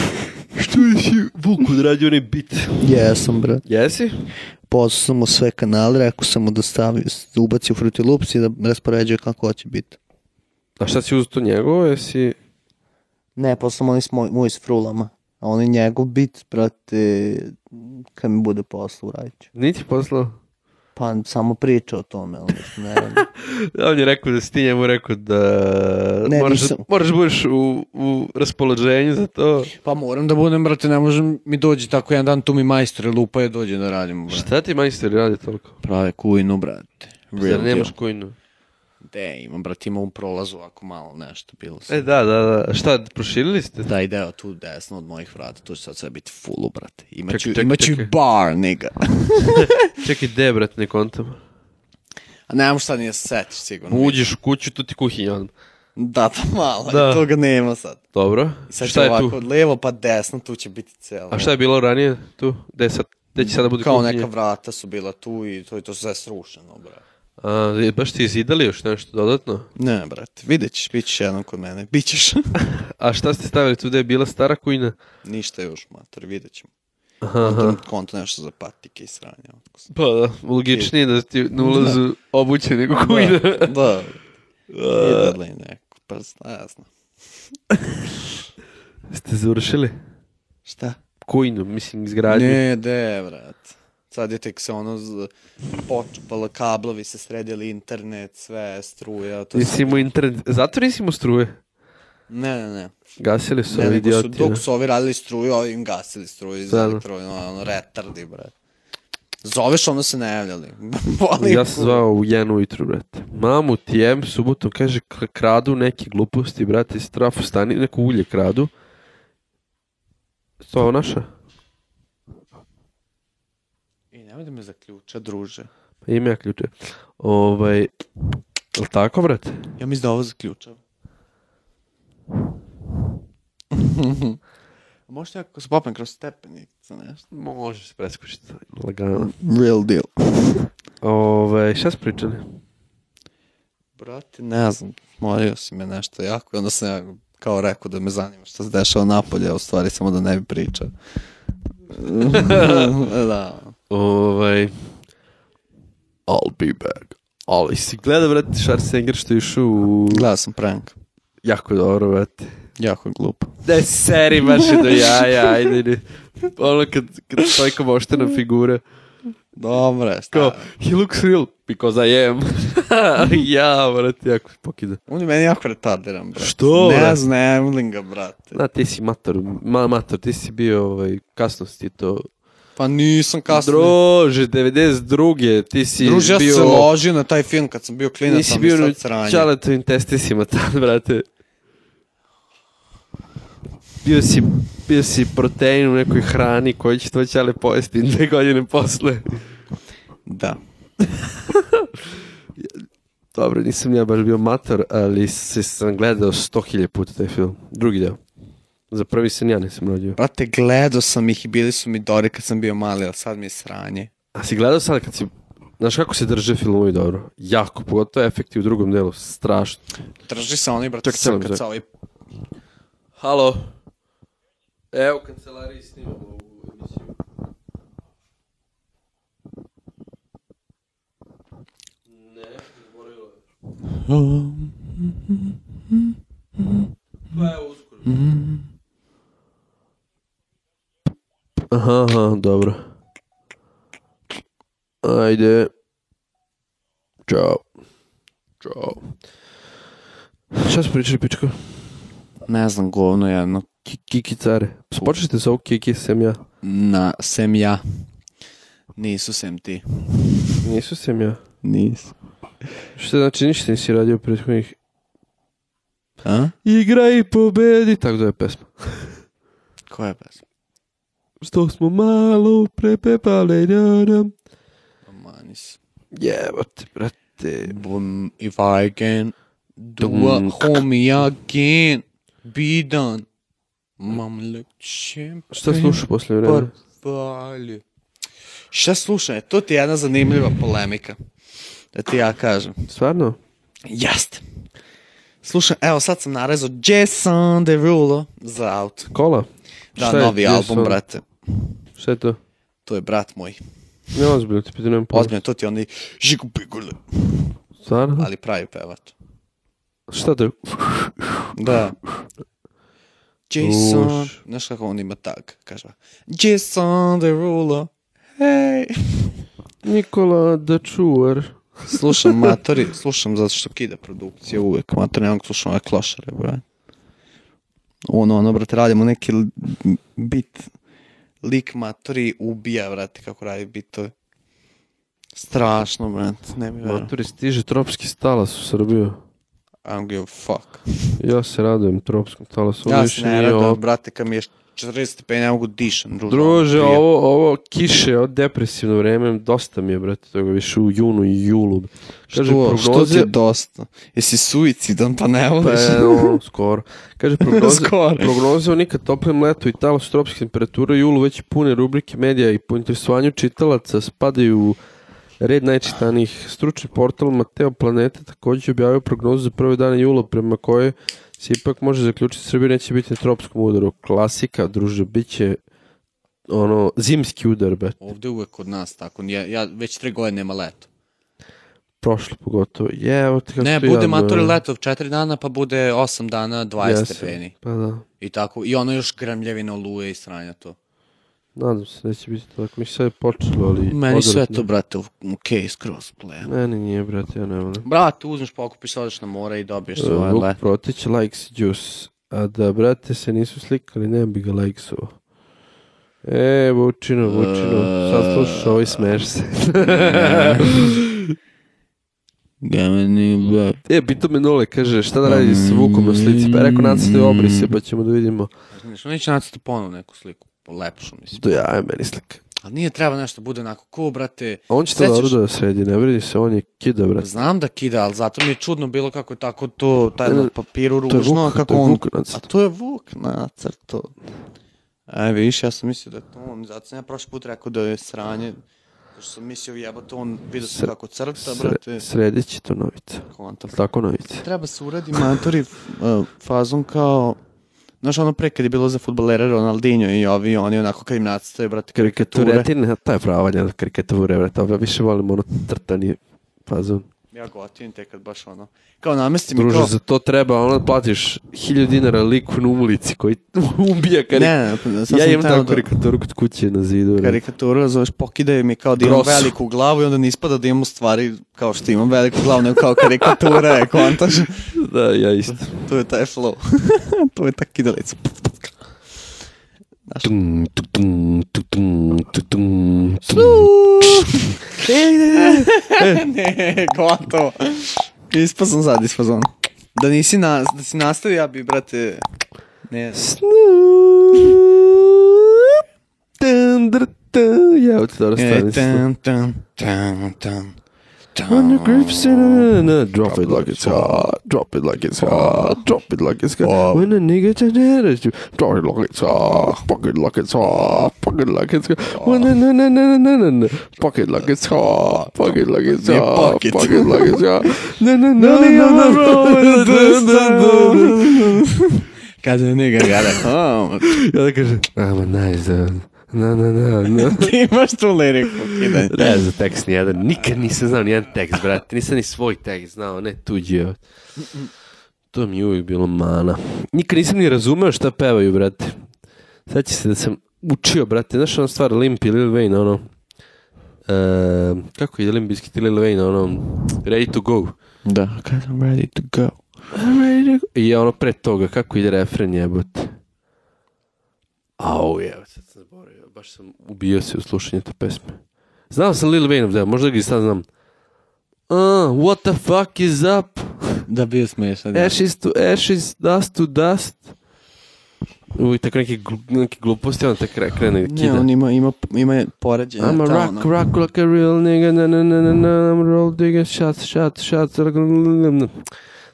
Što je si Vuk odradio onaj bit?
Jesam, brat.
Jesi?
Pozvao sam mu sve kanale, rekao sam mu da stavi, da ubaci u Fruity Loops i da raspoređuje kako hoće bit.
A šta si uzao to njegovo, jesi...
Ne, posle sam onaj s moj, moj s frulama. A on je njegov bit, brate, kad mi bude posla uradit ću.
Niti posla?
Pa samo priča o tome, ali ne
on je rekao da si ti njemu rekao da ne, moraš, da- nisam. moraš da budeš u, u raspoloženju za to.
Pa moram da budem, brate, ne možem mi dođe tako jedan dan tu mi majstor lupa je dođe da radimo. Brate.
Šta ti majstori radi toliko?
Prave kujnu, brate.
Real Zar nemaš kujnu?
gde imam, brate, ima u prolazu ako malo nešto bilo. Sam.
E, da, da, da, šta, proširili ste?
Da, i tu desno od mojih vrata, tu će sad sve biti fullu, brate. Imaću, čekaj, čekaj, imaću čekaj. bar, nigga.
čekaj, gde, brat, ne kontam?
A nemam šta nije da setiš, sigurno.
Uđeš u kuću, tu ti kuhinja odmah.
Da, pa malo, da. toga nema sad.
Dobro. Sad šta je ovako,
tu? Levo pa desno, tu će biti celo.
A šta je bilo ranije tu? Gde, sad, gde će sada bude
Kao neka vrata su bila tu i to, i to sve srušeno,
brate. A, baš ti izidali još nešto dodatno?
Ne, brate, vidjet ćeš, bit ćeš jednom kod mene, bit ćeš.
A šta ste stavili tu da je bila stara kujna?
Ništa još, mater, vidjet ćemo. Aha. Konto nešto za patike i sranje.
Pa da, logičnije da ti na ulazu da. obuće nego kujna.
Da, da. Idali neko, pa ja znam.
Ste završili?
Šta?
Kujnu, mislim, izgradnju.
Ne, de, brate. Sad je tek se ono počupalo, kablovi se sredili, internet, sve, struja.
To nisi mu internet, zato nisi mu struje?
Ne, ne, ne.
Gasili su ne, ovi idioti. Su,
dok su ovi radili struju, ovi im gasili struju iz da, da. elektrojno, ono, retardi, bre. Zoveš, ono se najavljali.
ja sam zvao u jenu ujutru, brate. Mamu ti jem subotom, kaže, kradu neke gluposti, brate, strafu stani, neko ulje kradu. To naša?
Nemoj da me zaključa, druže.
Pa i me zaključuje. Ovaj, je tako, brate?
Ja mislim da ovo zaključam. Možete ako se popem kroz stepenicu, nešto? Može se preskočiti.
Lagano. Real deal. Ove, ovaj, šta smo pričali?
Brate, ne znam, morio si me nešto jako onda sam ja kao rekao da me zanima šta se dešava napolje, a u stvari samo da ne bi pričao. da.
Ovaj, I'll be back. Ali si gleda, brate, Schwarzenegger što je išao u...
Gledao sam prank.
Jako dobro, brate.
Jako je glupo.
Ne, seri, baš do jaja, ajde. Ne. Ono kad, kad stojka moštena figura.
Dobre, Kao,
he looks real, because I am. ja, brate, jako pokida.
On je meni jako retardiran, brate.
Što, brate? Ne
znam, ne ga, brate. Da,
ti si mator, ma, mator, ti si bio, ovaj, kasno si ti to
Pa nisam kasnije.
Druže, 92. ti si Druže,
ja bio... sam se ložio na taj film kad sam bio klinac, Nisi bio u
čaletovim testisima tam, brate. Bio si, bio si protein u nekoj hrani koji će tvoj čale pojesti dve godine posle.
Da.
Dobro, nisam ja baš bio mator, ali se sam gledao sto hilje puta taj film. Drugi deo. Za prvi se ja nisam rodio.
Brate, gledao sam ih i bili su mi dori kad sam bio mali, ali sad mi je sranje.
A si gledao sad kad si... Znaš kako se drže filmovi dobro? Jako, pogotovo efekti u drugom delu, strašno.
Drži se oni, brate, Čak, sam kad sa ovaj... Halo. Evo, kancelari kancelariji snimamo ovu emisiju. Ne, zaboravilo je. Oh. Pa evo, uskoro. Mm-hmm.
Aha, aha, dobro. Ajde. Ćao. Ćao. Šta smo pričali, pičko?
Ne znam, govno jedno.
Ki kikicare. Počešite sa ovo kiki, sem ja.
Na, sem ja. Nisu sem ti.
Nisu sem ja.
Nisu.
Što znači ništa nisi radio prethodnih
a?
Igra i pobedi. Tako da je pesma.
Koja je pesma?
što smo malo prepepale. Da, da.
Manis.
Jebate, brate.
Bum, if I can do a homie again, be done. Mam lekće.
Šta slušaš posle vremena? Parpalje.
Šta slušaj? To ti je jedna zanimljiva polemika. Da ti ja kažem.
Stvarno?
Jeste. Slušaj, evo sad sam narezao Jason Derulo za auto.
Kola?
Da, Šta novi album, Jason? brate.
Šta je to?
To je brat moj.
Ne ozbiljno, ti pitan nemam pojma.
Ozbiljno, to ti oni žiku pigule.
Stvarno?
Ali pravi pevač.
Šta to je?
Da. Jason, Uš. znaš kako on ima tag, kaže. Jason Derulo, hej.
Nikola the čuvar.
slušam matori, slušam zato što kida produkcija uvek. Matori, nemam slušam ove klošare, brate. Ono, ono, brate, radimo neki bit lik maturi ubija, brate, kako radi bitove. Strašno, brate, ne mi verujem. Maturi
stiže tropski stalas u Srbiju.
I'm give a fuck.
Ja se radujem tropskom talasu.
Ja se
ne
radujem, brate, kad mi je 40 stepeni, ne mogu da dišam.
Drugo, Druže, prije. ovo, ovo kiše od depresivno vreme, dosta mi je, brate, toga više u junu i julu.
Kaže, što, prognoze... što ti je dosta? Jesi suicidan, pa ne pa, voliš?
Pa, no, skoro. Kaže, prognoze, skoro. prognoze o nikad toplem letu i talas tropskih temperature, julu već pune rubrike medija i po interesovanju čitalaca spadaju u Red najčitanijih stručni portal Mateo Planeta takođe objavio prognozu za prve dane jula prema kojoj se ipak može zaključiti Srbija neće biti na tropskom udaru. Klasika, druže, biće ono, zimski udar, bet.
Ovde uvek kod nas tako. Ja, ja već tri godine nema leto.
Prošlo pogotovo. Je, evo ti
Ne, bude maturi leto 4 dana, pa bude 8 dana 20 stepeni.
Pa da.
I tako. I ono još gremljevina oluje i sranja to.
Nadam se, da neće biti tako. Mi je počelo, ali... Meni
odvratno. sve to, brate, ok, skroz gle.
Meni nije, brate, ja nema.
Brate, uzmeš, pokupiš, odeš na more i dobiješ
uh,
svoje le.
Protić, likes, juice. A da, brate, se nisu slikali, ne bi ga likesovo. E, Vučino, Vučino, uh, sad slušaš ovo ovaj, i smeš se. Gameni, ba. E, pitao me Nole, kaže, šta da radi s Vukom na slici? Pa je rekao, nacite obrise, pa ćemo da vidimo.
Znači, neće nacite ponovno neku sliku lepšu, mislim.
Do da, ja, meni slika.
Ali nije treba nešto da bude onako ko, brate.
On će to da sećaš... dobro da sredi, ne vredi se, on je kida, brate.
Znam da kida, ali zato mi je čudno bilo kako je tako to, taj na papiru ružno, to je vuk, kako to je on... Vuk a to je vuk nacrto. E, vidiš, ja sam mislio da je to on, zato sam ja prošli put rekao da je sranje, što sam mislio jebate, on vidio sam kako crta, brate.
Sredit će to novica. Kontam. Tako novica.
Treba se uradi mantori uh, fazom kao Znaš, ono pre kad je bilo za futbolera Ronaldinho i ovi, oni onako kad im nacrtaju, brate, karikature. Karikaturetine,
to je prava valjena karikature, brate, ja više volim ono trtani
fazon ja gotivim te kad baš ono,
kao namesti mi Druže, kao... za to treba, ono da platiš hiljad dinara liku na ulici koji ubija
karik... Ne, ne, ne
pa ja imam takvu karikaturu kod kuće na zidu. Ne?
Karikaturu, zoveš, pokidaju mi kao da imam Grosso. veliku glavu i onda ne ispada da imam stvari kao što imam veliku glavu, nego kao karikatura je, kontaž.
da, ja isto.
To, je taj flow. to je ta kidalica. Acho... Tum, tum, tum, tum, ne, gotovo. Ispao sam sad, não sam. Da nisi, nas, da si nastavio, ja bi, brate... Ne. Snoop. não dr, tan. Ja, od tada stavim. Tan, Turn the grips in it. No, drop, drop it like it's hot. Drop it like it's hot. Drop it like it's
hot. When a nigga turn it drop it like it's hot. Fuck it like it's hot. Fuck it like it's hot. When a na na na na na na. Fuck it like it's hot. Fuck it like it's hot. Fuck it like it's hot. No no no no no. Kaže nigga, gotta come. Ja da kaže, I'm a nice dude. Na, na, na, na. Ti imaš tu liriku. Ne znam, tekst nijedan. Nikad nisam znao nijedan tekst, brate. Nisam ni svoj tekst znao, ne tuđi. To mi je uvijek bilo mana. Nikad nisam ni razumeo šta pevaju, brate. Sad će se da sam učio, brate. Znaš ona stvar, Limp i Lil Wayne, ono... Uh, kako ide Limp Bizkit i Lil Wayne, ono... Ready to go.
Da, kada I'm ready to go.
I'm ready to go. I ono pre toga, kako ide refren jebote. Au, oh, jebote, sad sam baš sam ubio se u slušanju te pesme. Znao sam Lil Wayne, da, možda ga i sad znam. Uh, what the fuck is up?
Da, bio smiješan. Da.
Ashes to ashes, dust to dust. Uj, tako neke, glu, neke gluposti, on tako krene
da kida. Ne, on ima, ima, ima poređenje.
I'm a rock, ono. rock like a real nigga, na na na na na, I'm a roll digger, shots, shots, shots,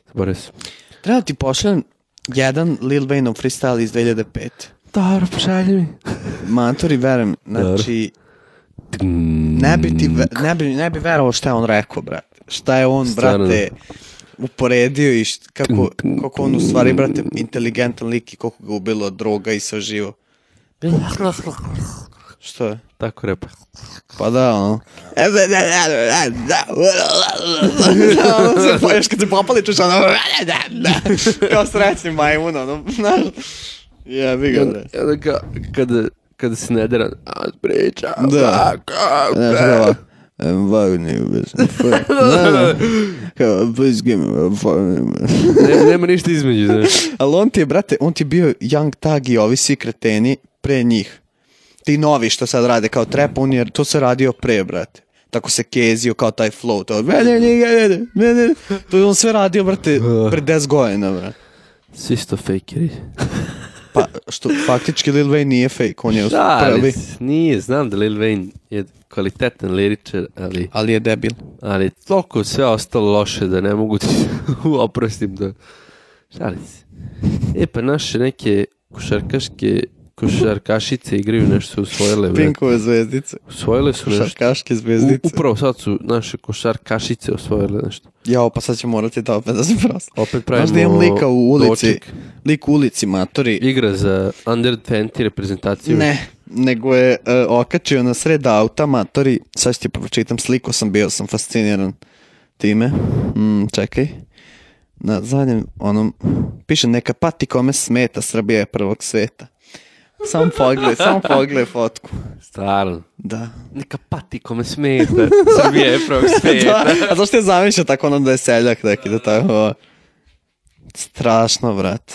Zaboravio sam.
Treba da ti pošaljem jedan Lil Wayne'ov freestyle iz 2005.
Dobro, pošalji mi.
Maturi, verujem. Znači, ne bi, ti, ne, bi, ne bi verovao šta je on rekao, brate. Šta je on, Stvarno. brate, uporedio i št- kako, kako on u stvari, brate, inteligentan lik i koliko ga ubilo od droga i sve živo. Što je?
Tako repa. Pa da, ono.
ono se poješ kad se popali čuš, ono, kao srećni majmun, ono, znaš. Ja, vi ga da.
I onda kao, kada, kada se nederan, a priča,
da. da.
Kako,
Znaš, kao, I'm fucking you, bitch. Fuck. da, da, da. Kao,
please give me a fucking ne, nema ništa između, znaš.
Ali on ti je, brate, on ti je bio Young Tag i ovi svi kreteni pre njih. Ti novi što sad rade kao trap, on je, to se radio pre, brate tako se kezio kao taj flow, to je to je on sve radio, brate, pre 10 gojena, brate.
Svi sto fakeri.
Pa, što faktički Lil Wayne nije fake, on
je da, prvi. nije, znam da Lil Wayne je kvalitetan liričar, ali...
Ali je debil.
Ali
je
toliko sve ostalo loše da ne mogu ti oprostim da... Šali se. E, pa naše neke košarkaške košarkašice igraju nešto usvojile.
Brate. Pinkove zvezdice.
Usvojile su nešto.
Košarkaške zvezdice.
U, upravo sad su naše košarkašice osvojile nešto.
Jao, pa sad će morati da opet da se prosto.
Opet pravimo Znaš da imam
lika u ulici, doček. lik u ulici matori.
Igra za under 20 reprezentaciju.
Ne, nego je uh, okačio na sred auta matori. Sad ću ti pročitam sliku, sam bio sam fasciniran time. Mm, čekaj na zadnjem onom piše neka pati kome smeta Srbija je prvog sveta. Samo pogled, samo pogled fotku.
Stvarno?
Da.
Neka pati kome smeta. Srbija je prvog svijeta. da.
A zašto
je
zamišlja tako ono da je seljak neki, da tako... Strašno, brate.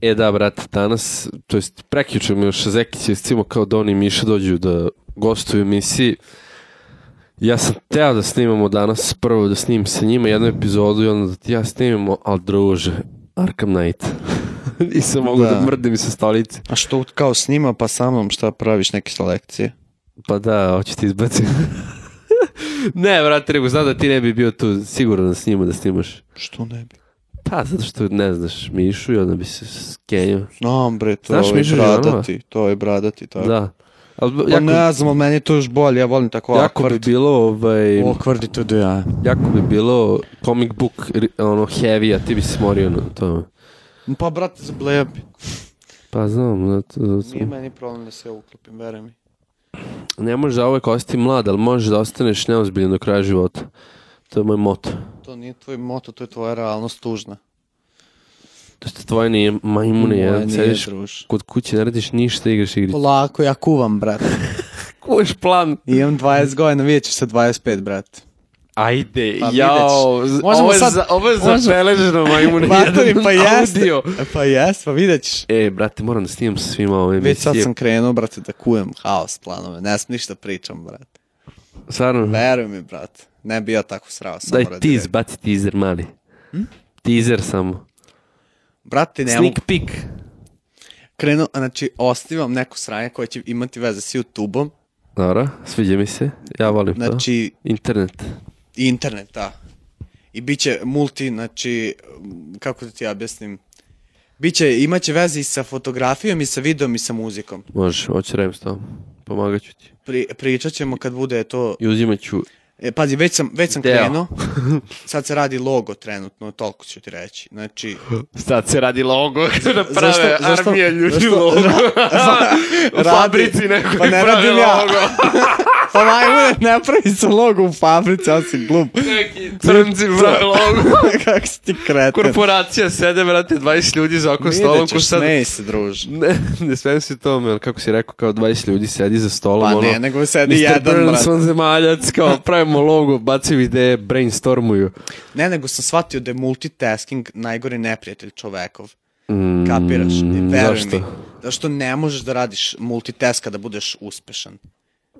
E da, brate, danas, to jest prekjuče još Zekić je scimo kao da oni Miša dođu da gostuju u emisiji. Ja sam teo da snimamo danas, prvo da snimim sa njima jednu epizodu i onda da ti ja snimimo, ali druže, Arkham Knight. Nisam mogu da. da mrdim sa stolice.
A što kao snima pa sa mnom šta praviš neke selekcije?
Pa da, hoću ti izbaciti. ne, vrati, nego znam da ti ne bi bio tu sigurno da njima da snimaš.
Što ne bi?
Pa, zato što ne znaš Mišu i onda bi se skenio. Znam
bre, to znaš, je Mišu bradati, to je bradati, tako. Da. Al, pa jako, ne znam, meni je to još bolje, ja volim tako
jako
awkward. bi
bilo, ovaj... Awkward
to da ja.
Jako bi bilo comic book, ono, heavy, a ti bi se morio na to.
Pa, brate, zablejam.
Pa znam, zato, da, zato da, sam...
Nije meni problem da se uklopim, veruj mi.
Ne možeš da uvek ostati mlad, ali možeš da ostaneš neozbiljan do kraja života. To je moj moto.
To nije tvoj moto, to je tvoja realnost tužna.
To što tvoje nije majmune,
ja sediš druž.
kod kuće, ne radiš ništa, igraš igrice.
Polako, ja kuvam, brate.
Kuvaš plan.
imam 20 godina, vidjet ćeš sa 25, brate.
Ajde, pa jao, ovo je, sad, za, ovo je zapeleženo majmu na jedan pa jest, audio.
Pa jes, pa vidjet ćeš.
E, brate, moram da snimam sa svima ove emisije.
Već sad sam krenuo, brate, da kujem haos planove. Ne sam ništa pričam, brate.
Stvarno?
Veruj mi, brate. Ne bi ja tako srao. Sam Daj
ti izbaci teaser, mali. Hm? Tizer samo.
Brate, ne
Sneak peek.
Krenuo, znači, ostavam neku sranje koja će imati veze s YouTube-om.
Dobro, sviđa mi se. Ja volim znači, to. Internet
i internet, da. I bit će multi, znači, kako da ti objasnim, Biće, imaće veze i sa fotografijom i sa videom i sa muzikom.
Može, hoće rem s tobom. Pomagat ću ti.
Pri, pričat ćemo kad bude to...
I uzimat ću...
E, pazi, već sam, već sam krenuo. Sad se radi logo trenutno, toliko ću ti reći. Znači...
Sad se radi logo, kada naprave zašto, zašto, armija ljudi zašto, logo. Ra, ra, ra, u fabrici nekoj
pa
ne radim logo. Ja.
Pa majmune, da ne pravi se logo u fabrici, on si glup.
Neki crnci bra, da. logo.
Kako si ti kreten.
Korporacija sede, brate, 20 ljudi za oko Nije stolom.
Nije da ćeš, sad... ne se, druž.
Ne, ne smijem si tome, kako si rekao, kao 20 ljudi sedi za stolom. Pa
ono,
ne,
nego sedi
Mr.
jedan, brate. Mr. Burns, on
zemaljac, kao pravimo logo, bacim ideje, brainstormuju.
Ne, nego sam shvatio da je multitasking najgori neprijatelj čovekov. Mm, Kapiraš? Veruj mi. Zašto ne možeš da radiš multitaska da budeš uspešan.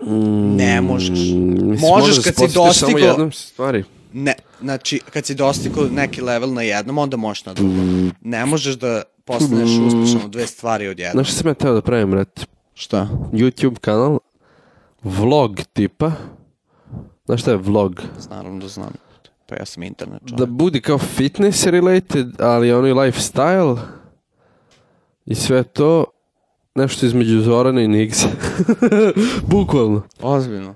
Ne mm, možeš. Mislim, možeš da kad si dostigao... Samo jednom
stvari.
Ne, znači, kad si dostigao neki level na jednom, onda možeš na drugom. Mm. Ne možeš da postaneš mm. uspešan dve stvari od jednom.
Znaš što sam ja teo da pravim, rat?
Šta?
YouTube kanal, vlog tipa. Znaš šta je vlog?
Naravno
da
znam. Pa ja sam internet
čovjek. Da budi kao fitness related, ali ono i lifestyle i sve to nešto između Zorana i Niksa. Bukvalno.
Ozbiljno.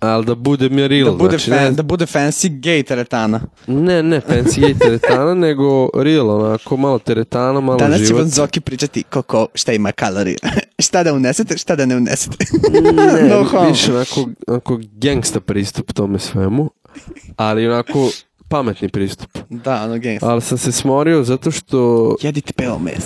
Ali da bude Miril. Da bude, znači, fan,
ne... da bude fancy gay teretana.
Ne, ne fancy gay teretana, nego real, onako malo teretana, malo
Danas
život.
Danas će vam Zoki pričati koliko, šta ima kalorija. šta da unesete, šta da ne unesete.
ne, no home. više onako, onako gangsta pristup tome svemu, ali onako pametni pristup.
Da, ono gangsta.
Ali sam se smorio zato što...
Jedite peo mes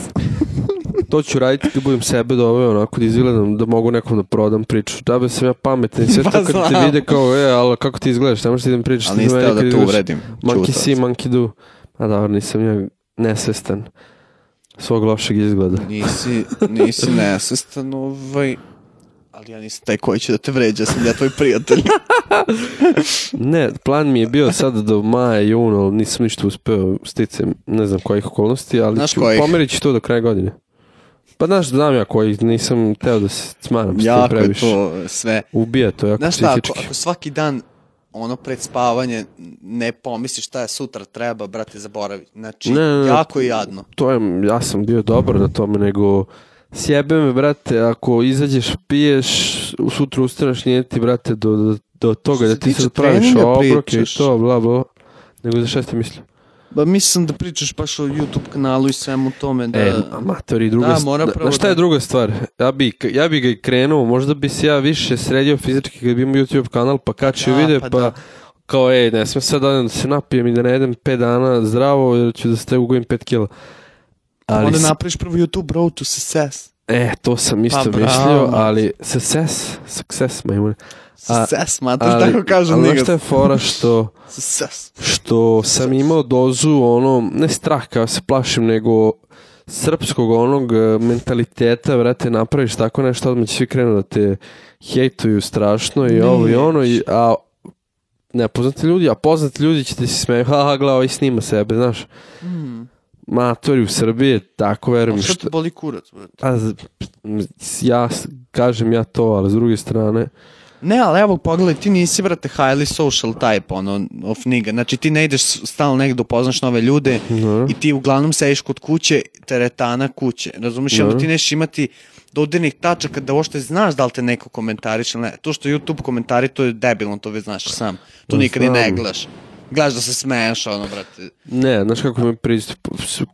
to ću raditi kad da budem sebe doveo da ovaj, onako da izgledam, da mogu nekom da prodam priču. Da bi sam ja pametan i sve to pa kad te vide kao, e, ali kako ti izgledaš, ne možeš ti da mi pričaš.
Ali niste da, da tu uvredim.
Monkey si, monkey du. A da, nisam ja nesvestan svog lošeg izgleda.
Nisi, nisi nesvestan, ovaj, ali ja nisam taj koji će da te vređa, sam ja tvoj prijatelj.
ne, plan mi je bio sad do maja, juna, ali nisam ništa uspeo sticam, ne znam kojih okolnosti, ali Znaš ću, pomerit ću to do kraja godine. Pa znaš, znam ja koji, nisam teo da se smaram s tim previše.
Jako je to sve.
Ubija to jako znaš psihički. Znaš ako,
ako svaki dan ono pred spavanje ne pomisliš šta je sutra treba, brate, zaboravi. Znači, ne, ne, jako je jadno.
To je, ja sam bio dobar na tome, nego sjebe me, brate, ako izađeš, piješ, sutra ustaneš, nije ti, brate, do, do, do toga da ti sad praviš obroke i to, bla, bla, nego za šta ste mislio?
Ba, pa mislim da pričaš baš o YouTube kanalu i svemu tome. Da, e,
amatori, druga
da, mora da, prvo, da,
šta je druga stvar? Ja bi, ja bi ga i krenuo, možda bi se ja više sredio fizički kad bi imao YouTube kanal, pa kačio da, vide, pa, pa da. kao, ej, ne smem sad da se napijem i da ne jedem 5 dana zdravo, jer ću da ste ugojem 5 kila.
Ali... Onda napraviš prvo YouTube Road to Success.
E, to sam pa isto pa, mislio, ali success,
success,
majmune.
Ses, mate, ali, tako kažem nikad.
Ali šta je fora što, što sam imao dozu ono, ne strah kao se plašim, nego srpskog onog e, mentaliteta, vrate, napraviš tako nešto, odmah će svi krenu da te hejtuju strašno i ne, ovo i ono, i, a nepoznati ljudi, a poznati ljudi će ti se smeju, ha, ha, gleda, ovaj snima sebe, znaš. Mm. Matori u Srbiji, tako verujem.
A što te boli kurac,
vrate? A, ja kažem ja to, ali s druge strane,
Ne, ali evo, pogledaj, ti nisi, brate, highly social type, ono, of nigga. Znači, ti ne ideš stalno negde upoznaš nove ljude Dobro. i ti uglavnom sediš kod kuće, teretana kuće. Razumeš, Dobro. onda ti neš imati dodirnih tačaka da uopšte znaš da li te neko komentariš ili ne. To što YouTube komentari, to je debilno, to već znaš sam. To nikad i ne gledaš gledaš da se smeješ, ono, brate.
Ne, znaš kako mi pristup,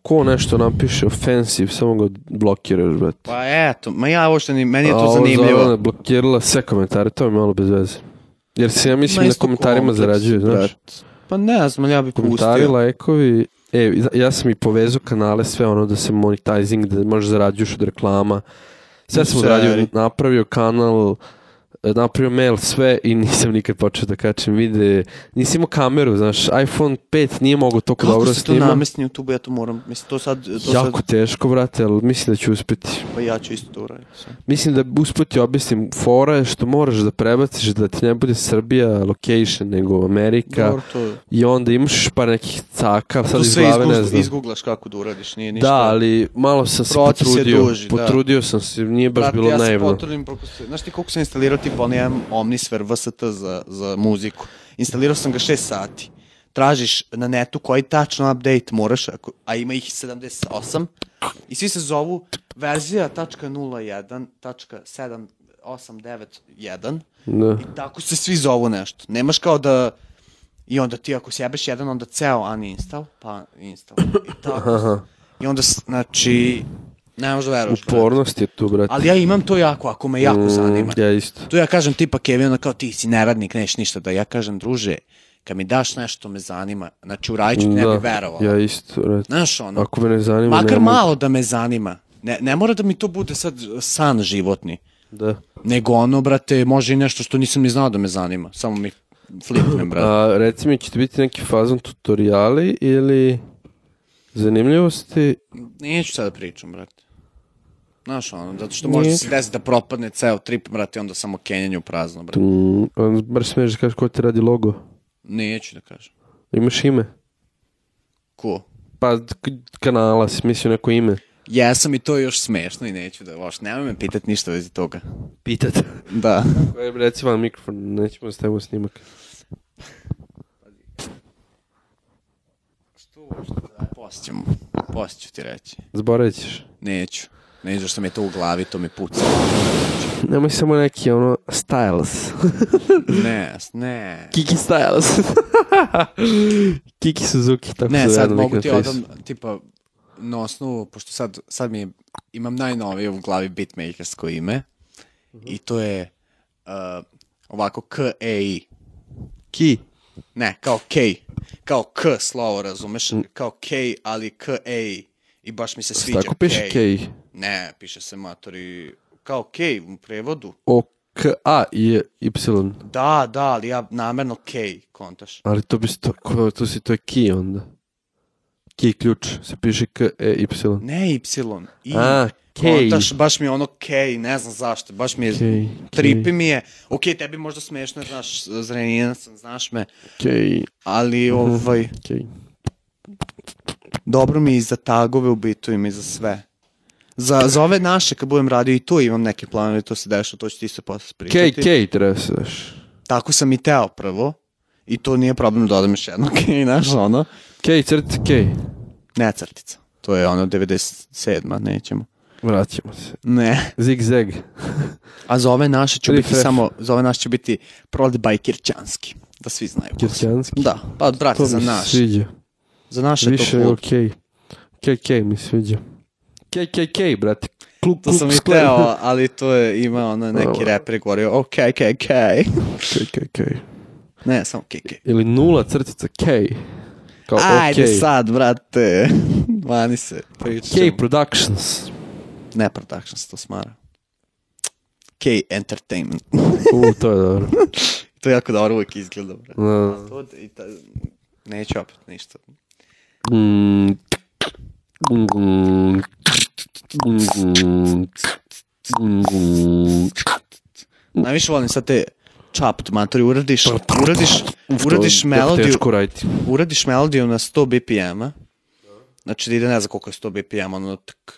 ko nešto napiše offensive, samo ga blokiraš, brate.
Pa eto, ma ja uopšte, meni je to zanimljivo.
A
ovo
blokirala sve komentare, to je malo bez veze. Jer se ja mislim na komentarima zarađuje, znaš.
Pa ne znam, ja bih pustio.
Komentari, lajkovi, e, ja sam i povezao kanale, sve ono da se monetizing, da možeš da zarađuješ od reklama. Sve sam zaradio, napravio kanal, Eh, napravio mail, sve i nisam nikad počeo da kačem vide. Nisam imao kameru, znaš, iPhone 5 nije mogo toliko Kako dobro snima. Kako se to
namestni YouTube, ja to moram, mislim, to sad... To
jako
sad...
teško, brate, ali mislim da ću uspeti.
Pa ja ću isto to uraditi.
Mislim da uspeti objasnim, fora je što moraš da prebaciš da ti ne bude Srbija location, nego Amerika.
Dobro, to je.
I onda imaš par nekih caka, sad iz glave ne znam.
izguglaš kako da uradiš, nije da, ništa.
Da, ali malo sam se potrudio. Se duži, da. potrudio da. sam se, nije baš Brate, bilo
ja naivno. Ja se potrudim, znaš ti koliko sam instalirao ti bukvalno ja imam Omnisfer VST za, za muziku. Instalirao sam ga 6 sati. Tražiš na netu koji tačno update moraš, ako, a ima ih 78, i svi se zovu verzija .01, .7, 8, 9, 1, da. i tako se svi zovu nešto. Nemaš kao da I onda ti ako sjebeš jedan, onda ceo uninstall, pa install. I tako. I onda, znači, Ne možda veroš.
Upornost je tu, brate.
Ali ja imam to jako, ako me jako mm, zanima.
Ja isto.
Tu ja kažem tipa Kevin, ono kao ti si neradnik, neš ništa, da ja kažem, druže, kad mi daš nešto me zanima, znači u Rajiću da ne bi da, verovao.
Ja isto, brate. Znaš ono, ako me ne zanima,
makar nema... malo da me zanima. Ne, ne mora da mi to bude sad san životni.
Da.
Nego ono, brate, može i nešto što nisam ni znao da me zanima. Samo mi flipnem, brate. A,
reci mi, će ti biti neki fazon tutoriali ili zanimljivosti?
Neću sada da pričam, brate. Znaš, ono, zato što može da se desiti da propadne ceo trip, brate, onda samo kenjanje u prazno, brate. Mm,
on, bar smiješ da kažeš ko ti radi logo?
Neću da kažem.
Imaš ime?
Ko?
Pa kanala si mislio neko ime.
Jesam i to još smešno i neću da loš. Nemoj me pitat ništa vezi toga.
Pitat?
Da.
je reci vam mikrofon, nećemo da stavimo snimak. Što uopšte da posćemo?
Posću ti reći.
Zborat ćeš?
Neću. Ne znaš da što mi je to u glavi, to mi puca.
Nemoj samo neki, ono, Styles.
ne, ne.
Kiki Styles. Kiki Suzuki, tako ne,
se sad mogu ti odam, tipa, na osnovu, pošto sad, sad mi je, imam najnovije u glavi beatmakersko ime, mm -hmm. i to je uh, ovako K-E-I.
Ki?
Ne, kao K. Kao K slovo, razumeš? Mm. Kao K, ali K-E-I. I baš mi se sviđa
K. Tako piše K. -I.
Ne, piše se Matori kao K u prevodu.
O K A i e Y.
Da, da, ali ja namerno K kontaš.
Ali to bi to, ko, to se to je key onda. Key ključ se piše K E Y.
Ne Y, I. A,
K.
Kontaš, baš mi je ono K, ne znam zašto, baš mi je, K, tripi K. mi je, ok, tebi možda smešno, znaš, zrenjena sam, znaš me,
K.
ali mhm, ovaj, K. dobro mi je i za tagove u bitu i za sve. Za, za ove naše, kad budem radio i tu imam neke planove, to se dešava, to ću ti se posle pričati. Kej, kej
treba se daš.
Tako sam i teo prvo. I to nije problem da dodam još jedno kej, znaš, ono. Kej, crtica, kej. Ne crtica. To je ono 97-a, nećemo.
Vraćamo se.
Ne.
Zig zag.
A za ove naše će biti samo, za ove naše će biti Prodbaj Kirćanski. Da svi znaju.
Kirćanski?
Da, pa brate, za naše. To mi se
sviđa. Za
naše
Više to cool. Više je okej. Okay. KK mi sviđa. KKK, brate.
Klub, klub, to sam i ali to je imao ono neki reper govorio, o KKK.
KKK.
Ne, samo KK.
Ili nula crtica K.
Kao, Ajde okay. sad, brate. Vani se,
pričam. K Productions.
Ne Productions, to smara. K Entertainment.
U,
to je dobro.
to
je jako dobro uvijek izgleda, brate. No. Da. To, i ta, neću opet ništa. Mm, Najviše volim sad te čapt matori, uradiš, pa, pa, uradiš, pa, uradiš melodiju, uradiš melodiju na 100 BPM-a, znači da ide ne znam koliko je 100 BPM, ono tk,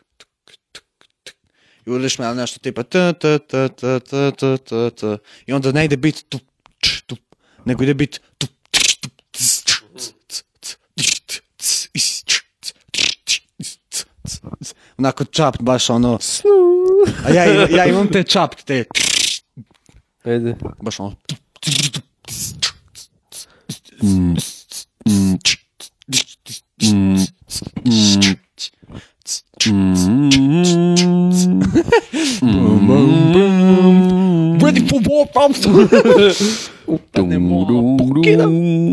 i uradiš melodiju nešto tipa t, t, t, t, t, t, ta ta i onda ne ide bit tup č tup nego ide bit tup Onako čapt baš ono... A ja, ja imam te čapt, te... Ajde. Baš ono... Mm. Mm. Mm. Mm. bum, bum, bum. Ready for war, Thompson!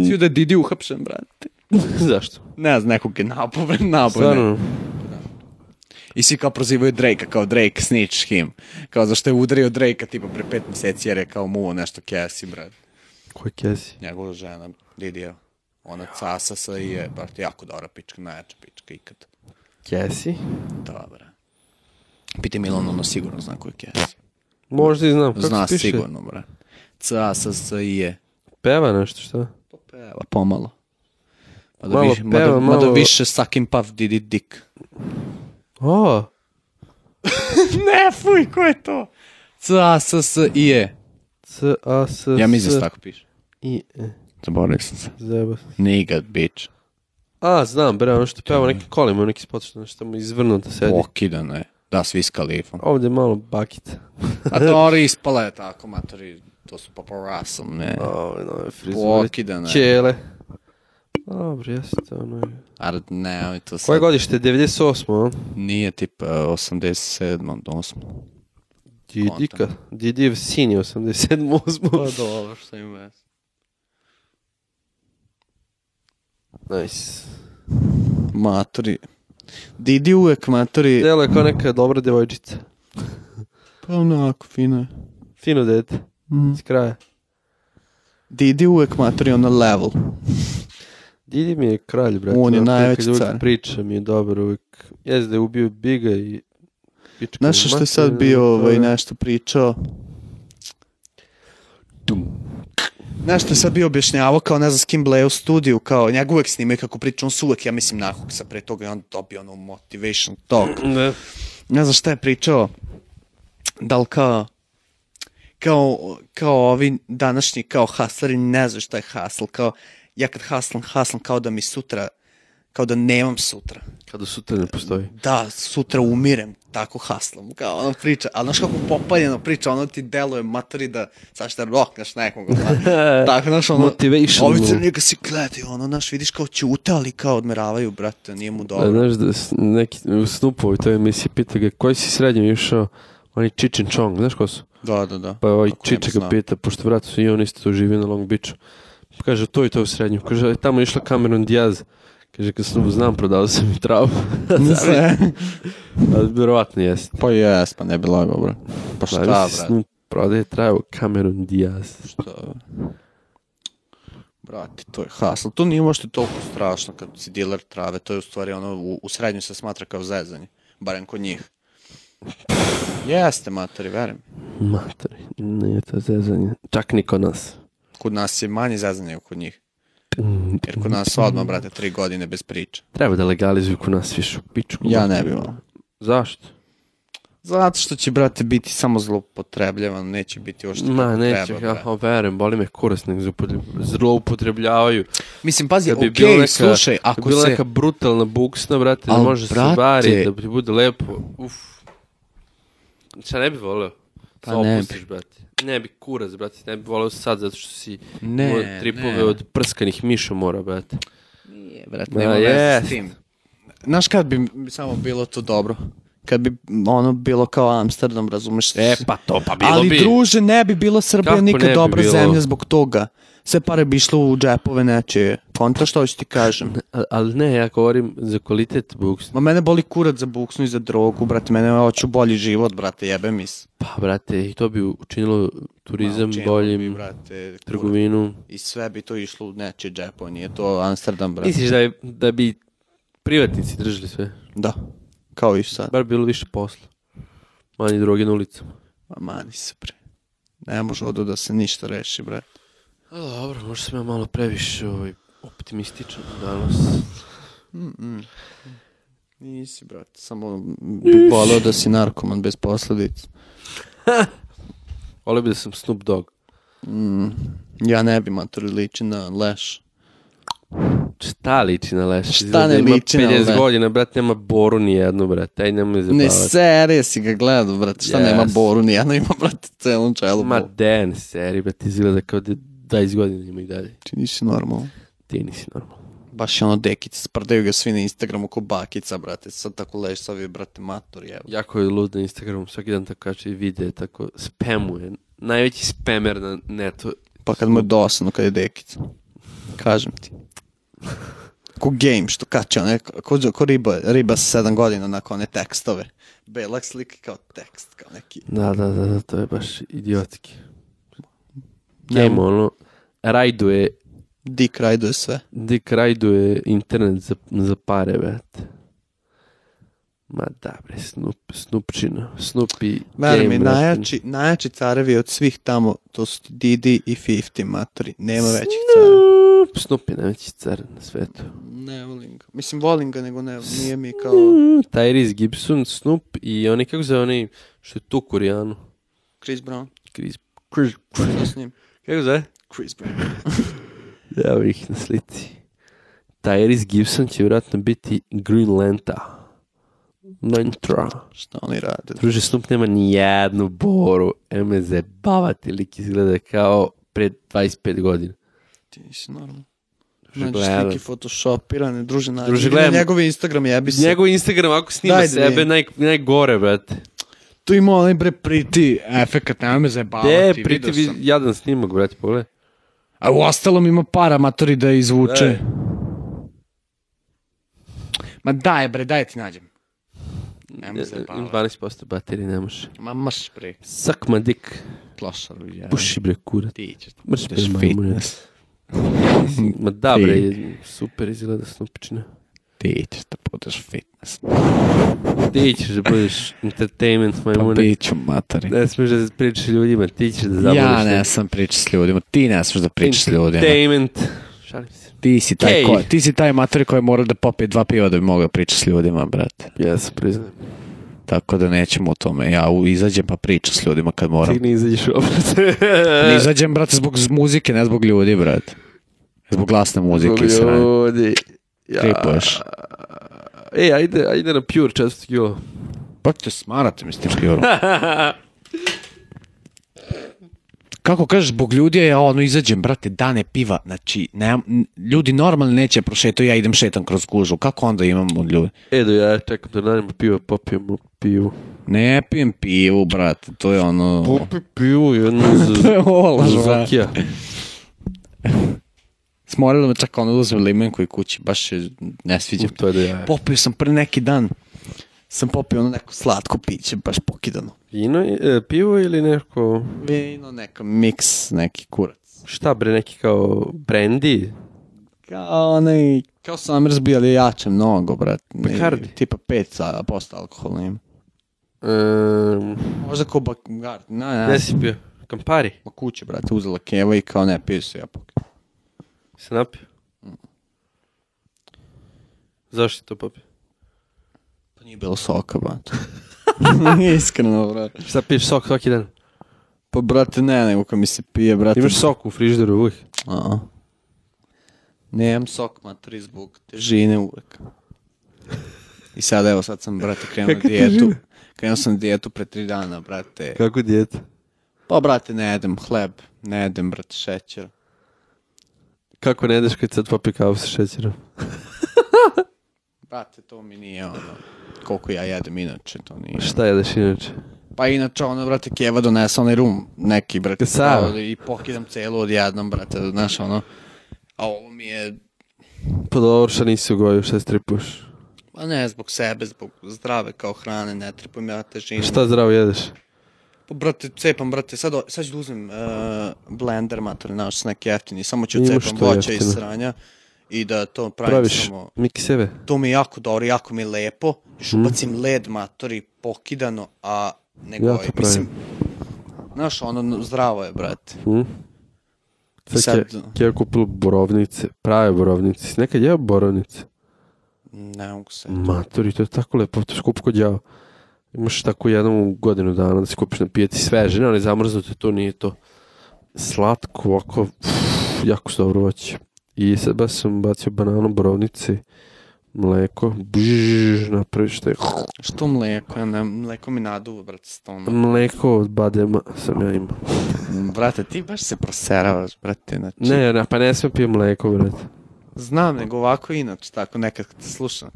Svi da Didi uhapšen, brate.
Zašto?
Ne znam, nekog je napao, napao. Stvarno? I svi kao prozivaju Drake-a, kao Drake snitch him. Kao zašto je udario Drake-a tipa pre pet meseci jer je kao muo nešto Cassie, brad.
Ko je Cassie?
Njegova žena, Lidija. Ona casa sa i je, baš jako dobra pička, najjača pička ikad.
Cassie?
Dobra. Pite Milan, ono sigurno zna ko je Cassie.
Možda i znam,
kako
zna se piše?
Zna sigurno, brad. Ca sa i je.
Peva nešto, šta?
Pa peva, pomalo. Mada pa malo više, peva, mada, da malo... mada više suck him puff didi dick.
O.
ne, fuj, ko je to? C-A-S-S-I-E. C-A-S-S... Ja mislim da se tako piše.
I-E. Zaboravio sam se.
Zajebao se. Nigad, bitch.
A, znam, bre, ono što peva neki kolima, neki spot što nešto mu izvrnu
da
sedi.
Pokidano je. Da, svi s kalifom.
Ovdje je malo bakit.
A to ispala je tako, matori, to su paparasom, ne. Ovo, no,
frizure. Pokidano je. Čele. Dobro, jeste ono.
Ar, ne, ali to
sad... Koje godište? 98. o?
Nije tip uh, 87. 8.
Didika. Didi je sin je 87. 8. Pa
dobro, što
ima ves. Nice. Maturi. Didi uvek matori.
Delo je kao neka dobra devojčica.
pa onako, fino je.
Fino dete. Mm. S kraja.
Didi uvek matori on a level.
Didi mi je kralj, brate.
On je najveći car.
Priča mi je dobar uvijek. Jez da je ubio Biga i...
Pička Znaš što je sad bio da, ovaj, da. nešto pričao?
Dum. Znaš što je sad bio objašnjavao kao ne znam s kim bleje u studiju, kao njega uvek snimaju kako priča, on su uvek, ja mislim, sa pre toga i on dobio ono motivation talk. Ne. Da. Ne znam šta je pričao. Da li kao kao, kao ovi današnji kao hasleri ne znam šta je hasl, kao ja kad haslam, haslam kao da mi sutra, kao da nemam sutra. Kao da
sutra ne postoji.
Da, sutra umirem, tako haslam, kao ona priča, ali znaš kako popaljeno priča, ono ti deluje matori da, sad šta da roknaš nekog, tako, znaš, ono, Motivation. ovice njega si kleti, ono, znaš, vidiš kao ćute, ali kao odmeravaju, brate, nije mu dobro.
znaš, da, neki, u snupu ovoj toj emisiji pita ga, koji si srednje išao, oni Čičin Chong, znaš ko su?
Da, da, da.
Pa ovaj Čiče ga pita, pošto vrat su i on isto živi na Long Beachu pa kaže, to i to u srednju. Kaže, e, tamo je išla Cameron Diaz. Kaže, kad sam znam, prodao sam i travu. Sve. Vjerovatno jest.
Pa jes, pa ne bilo lagao, bro. Pa šta, brate? Snu da
prodaje travu Cameron Diaz.
Šta, Brate, to je hasl. To nije možete toliko strašno kad si dealer trave. To je u stvari ono, u, u srednju se smatra kao zezanje. Barem kod njih. Jeste, materi, verujem.
Materi, nije to zezanje. Čak niko nas
kod nas je manje izazan kod njih. Mm, Jer kod nas odmah, brate, tri godine bez priča.
Treba da legalizuju kod nas više u pičku.
Ja ne bih volao.
Zašto?
Zato što će, brate, biti samo zloupotrebljavan, neće biti ošto Ma, neće, treba, ja brate.
verujem, boli me kurac, nek zloupotrebljavaju.
Mislim, pazi, Kad bi okej, bila neka, slušaj, ako se... bila
neka brutalna buksna, brate, da može brate... se vari, da bi bude lepo, uf. Šta ne bih voleo? Pa ne bi. brate. Ne bi kurac, brate, ne bi voleo sad zato što si ne, tripove ne. od prskanih miša mora, brate.
Nije, brate, nema veze s tim. Znaš kad bi samo bilo to dobro? Kad bi ono bilo kao Amsterdam, razumeš?
E, pa to, pa bilo
Ali, bi. Ali druže, ne bi bilo Srbija Kako nikad bi dobra bilo? zemlja zbog toga. Sve pare bi išlo u džepove nečije konta što hoću ti kažem.
A, ali ne, ja govorim za kvalitet buksna.
Ma mene boli kurac za buksnu i za drogu, brate, mene hoću bolji život, brate, jebe mis.
Pa, brate, i to bi učinilo turizam Ma, boljim, bi, brate, trgovinu.
I sve bi to išlo u nečije džepo, nije to Amsterdam, brate.
Misliš da, je, da bi privatnici držali sve?
Da, kao i sad.
Bar bilo više posla. Manje droge na ulicama.
Ma mani se, bre. Ne može odo da se ništa reši, brate. A dobro, možda sam ja malo previše ovaj, Optimističan danas. Mm -mm. Nisi, brate, samo bih volao da si narkoman bez posledica.
Volio bi da sam Snoop Dogg.
Mm, ja ne bi matur liči na leš.
Šta liči na leš?
Šta ne liči
na 50 leš? godina, brat, nema boru ni jednu, brat. Aj, nemoj zabavati. Ne
seri si ga gledao, brat. Šta yes. nema boru ni jednu, ima, brat, celom čelu.
Ma, den, seri, brat, izgleda kao da 20 godina ima i dalje.
Čini si normalno
ti nisi normalno.
Baš je ono dekica, sprdaju ga svi na Instagramu ko bakica, brate, sad tako leži sa ovi, brate, mator, evo.
Jako je lud na Instagramu, svaki dan tako kače vide, tako spamuje, najveći spamer na netu.
Pa kad mu je dosadno, kad je dekica, kažem ti. ko game, što kače, one, ko, ko riba, riba sa sedam godina, onako one tekstove. Belak slika kao tekst, kao neki.
Da, da, da, da to je baš idiotski. Game, ono, rajduje
Dick rajduje sve.
Dick je internet za, za pare, brate. Ma da, bre, Snoop, Snoopčina, Snoopy
Veruj mi, najjači, najjači carevi od svih tamo, to su Didi i 50 matri, nema Snoop. većih carevi.
Snoop je najveći car na svetu.
Ne volim ga. Mislim, volim ga, nego ne, nije mi kao...
Tyrese Gibson, Snoop i oni, kako zove oni, što je tu Kurijanu?
Chris Brown.
Chris, Chris, Chris, Chris, zove?
Chris, Brown.
Ja bih na slici. Tyrese Gibson će vjerojatno biti Green Lanta. Lentra.
Šta oni rade?
Druže, Snoop nema ni jednu boru. Eme zabavati lik izgleda kao pred 25 godina.
Ti nisi normalno. Znači, slike photoshopirane,
druže, na, druže
gledam, njegov Instagram jebi se.
Njegov Instagram, ako snima Daj sebe, naj, najgore, brate.
Tu ima onaj bre priti efekat, nema me zajebavati. De,
priti, jadan snimak, brate, pogledaj.
A u ostalom ima para matori da izvuče. E. Ma daj bre, daj ti nađem.
Nema se e, da pa. 12% baterije ne može.
Ma mrš bre.
Sak
ma
dik.
Klošar vidi.
Puši bre kura.
Ti
ćeš. Mrš bre majmune. ma da bre, super izgleda snopičina
ti teaches, da budeš fitness.
Ti ćeš da budeš entertainment, pa
majmune. Pa biću matari.
Ne smiješ da pričaš ljudima, ti ćeš da zabudeš.
Ja ne sam priča s ljudima, ti ne smiješ da pričaš s ljudima.
Entertainment.
Šalim se. Ti si taj, hey. ko, ti si taj mater koji mora da popije dva piva da bi mogao da pričati s ljudima, brate.
Ja se priznam.
Tako da nećemo o tome. Ja u, izađem pa pričam s ljudima kad moram.
Ti ne izađeš uopšte.
ne izađem, brate, zbog muzike, ne zbog ljudi, brate. Zbog glasne muzike.
Zbog ljudi. Sve. Ja, Kripaš. E, ajde, ajde na Pure 400 kilo.
Pa te smarate mi s tim kilom. Kako kažeš, bog ljudi, ja ono izađem, brate, dane piva, znači, nemam, ljudi normalno neće prošetati, ja idem šetam kroz gužu, kako onda imam od ljudi?
Edo, ja čekam da najem piva, popijem pivu.
Ne pijem pivu, brate, to je ono... Popi
pivu, jedno
z... to je olaž, Zakija. Smorila me da čak ono da uzem limenku i kući, baš se ne sviđa. Uh,
to je da ja.
Popio sam pre neki dan, sam popio ono neko slatko piće, baš pokidano.
Vino, e, pivo ili neko...
Vino, neka miks, neki kurac.
Šta bre, neki kao brendi?
Kao onaj, kao sam razbijali jače mnogo, brat.
Bacardi?
Tipa 5% alkohola ima. Um, Možda kao Bacardi, na, na.
Gde si pio? Kampari?
Ma kuće, brate, uzela keva i kao ne, pio se ja pokidano.
Синапи? Защита, папи.
Па nije bilo soka, brate. Iskreno, brate.
Šta piješ sok svaki dan?
Pa, brate, ne, nego kad mi se pije, brate.
Imaš sok u frižderu uvijek?
A. Nemam sok, mater, zbog težine uvijek. I sad, evo, sad sam, brate, krenuo na dijetu. Krenuo sam na dijetu pre tri dana, brate.
Kako dijetu?
Pa, brate, ne jedem hleb, ne jedem, brate, šećer.
Kako ne ideš kad sad popi kavu sa šećerom?
Brate, to mi nije ono, koliko ja jedem inače, to nije.
Šta jedeš inače?
Pa inače, ono, brate, Keva donese onaj rum, neki, brate,
Sava. Da,
i pokidam celu odjednom, brate, da, znaš, ono, a ovo mi je... Pa dobro, šta nisi ugoju, šta stripuš? Pa ne, zbog sebe, zbog zdrave kao hrane, ne tripujem ja težinu. Šta zdravo jedeš? Brate, cepam, brate, sad, sad ću da uzmem uh, blender, mater, naš, neki jeftini, samo ću cepam voća iz sranja i da to pravim Praviš samo... mikseve? To mi je jako dobro, jako mi je lepo, još mm. ubacim led, matori, pokidano, a nego... ja goji. Mislim, znaš, ono, zdravo je, brate. Mm. Sad, sad... Ke, je kupilo borovnice, prave borovnice, si nekad jeo borovnice? Ne mogu se. Matori, to je tako lepo, to je skupo kod Imaš tako jednom godinu dana da se kupiš na pijaci sveže, ne, ali zamrznuto to nije to. Slatko, ovako, pff, jako se dobro voće. I sad baš sam bacio bananu, borovnici, mleko, bžž, napraviš te... Što mleko? Ja ne, mleko mi naduva, brate, stoma. Mleko od badema sam ja imao. brate, ti baš se proseravaš, brate, znači... Ne, ne, pa ne sve pijem mleko, brate. Znam, nego ovako inače, tako nekad kad te slušam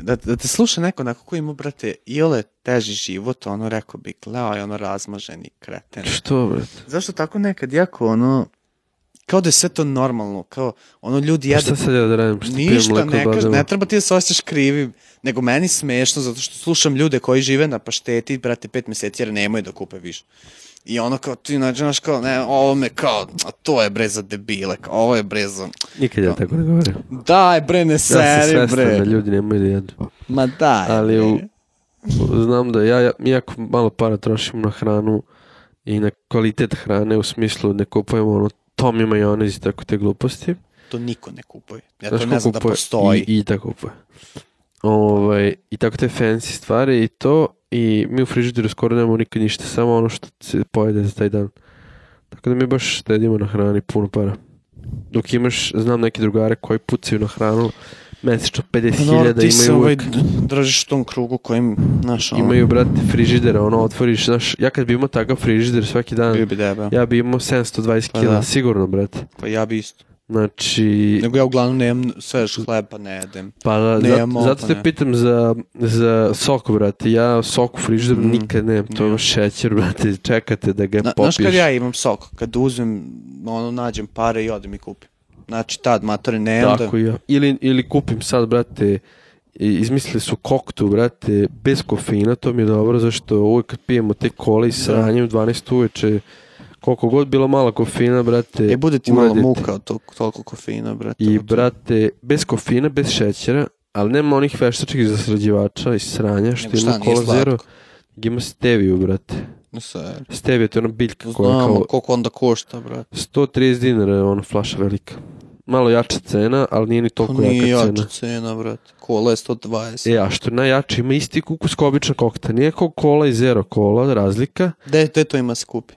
da, da te sluša neko onako ko ima, brate, i ole teži život, ono, rekao bi, je ono, razmaženi kreten. Što, brate? Zašto tako nekad, jako, ono, kao da je sve to normalno, kao, ono, ljudi pa jedu... Šta sad ja da radim? Šta ništa, ne, kaž, ne treba ti da se osjećaš krivi, nego meni smešno, zato što slušam ljude koji žive na pašteti, brate, pet meseci, jer nemaju da kupe više. I ono kao ti nađe, znaš kao, ne, ovo me kao, a to je bre za debile, kao, ovo je bre za... Nikad ja tako ne govorim. Daj bre, ne seri bre. Ja sam svestan bre. da ljudi nemaju da jedu. Ma daj. Ali u, znam da ja, ja jako malo para trošim na hranu i na kvalitet hrane u smislu ne kupujemo ono tom i majonez i tako te gluposti. To niko ne kupuje. Ja to ne znam da postoji. I, i tako kupuje. Ovaj, I tako te fancy stvari i to. I mi u frižideru skoro nemamo nikad ništa, samo ono što se pojede za taj dan. Tako da mi baš štedimo na hrani puno para. Dok imaš, znam neke drugare koji pucaju na hranu mesečno 50.000 pa no, imaju se ovaj držiš u tom krugu kojim naš, ono... imaju brate frižidera ono otvoriš znaš ja kad bi imao takav frižider svaki dan bi ja bi imao 720 pa kila da. sigurno brate pa ja bi isto Znači... Nego ja uglavnom nemam svež hleb, pa ne jedem. Pa da, zato, zato pa te pitam za, za sok, brate. Ja sok u frižideru mm. nikad nemam. To je šećer, brate. Čekate da ga Na, popiješ. Znaš kad ja imam sok? Kad uzmem, ono, nađem pare i odem i kupim. Znači tad, matore, nemam Tako da... ja. Ili, ili kupim sad, brate, izmislili su koktu, brate, bez kofeina. To mi je dobro, zašto uvijek kad pijemo te kole i da. sranjem, da. 12 uveče, koliko god bila mala kofina, brate... E, bude ti malo muka od tol toliko kofina, brate. I, brate, bez kofina, bez šećera, ali nema onih veštačkih zasrađivača i sranja, što ima kola zero. Ima steviju, brate. Ser. Stevija, to je ona biljka koja Znamo, koliko onda košta, brate. 130 dinara je ona flaša velika. Malo jača cena, ali nije ni toliko to nije jaka cena. jača cena, brate. Kola je 120. E, a što je najjače, ima isti kukus kao obična kokta. Nije kao kola i zero kola, razlika. Gde to ima skupi?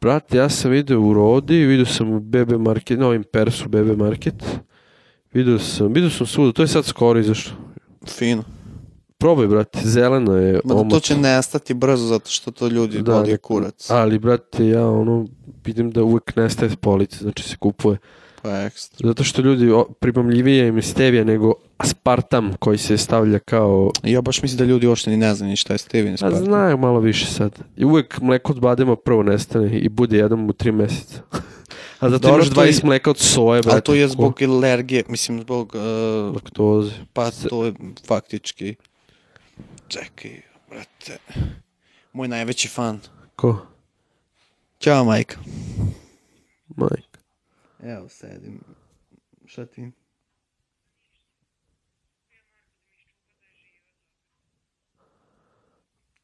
Brate, ja sam video u Rodi, video sam u BB Market, na ovim Persu BB Market. Vidio sam, video sam svuda, to je sad skoro izašlo. Fino. Probaj, brate, zeleno je Ma omot. Da, to će nestati brzo zato što to ljudi da, dodije da. kurac. Ali, brate, ja ono, vidim da uvek nestaje s police, znači se kupuje. Pa ekstra. Zato što ljudi pripomljivije im je stevija nego aspartam koji se stavlja kao... Ja baš mislim da ljudi uopšte ni ne znaju ništa je stevija aspartam. Da, znaju malo više sad. I uvek mleko od badema prvo nestane i bude jednom u tri meseca. A zato Dobro, imaš 20 je, mleka od soje, brate. A to je zbog alergije, mislim zbog... Uh, Laktoze. Pa to je faktički... Čekaj, brate. Moj najveći fan. Ko? Ćao, majka. Majka. É, o sério. Hum, chatinho.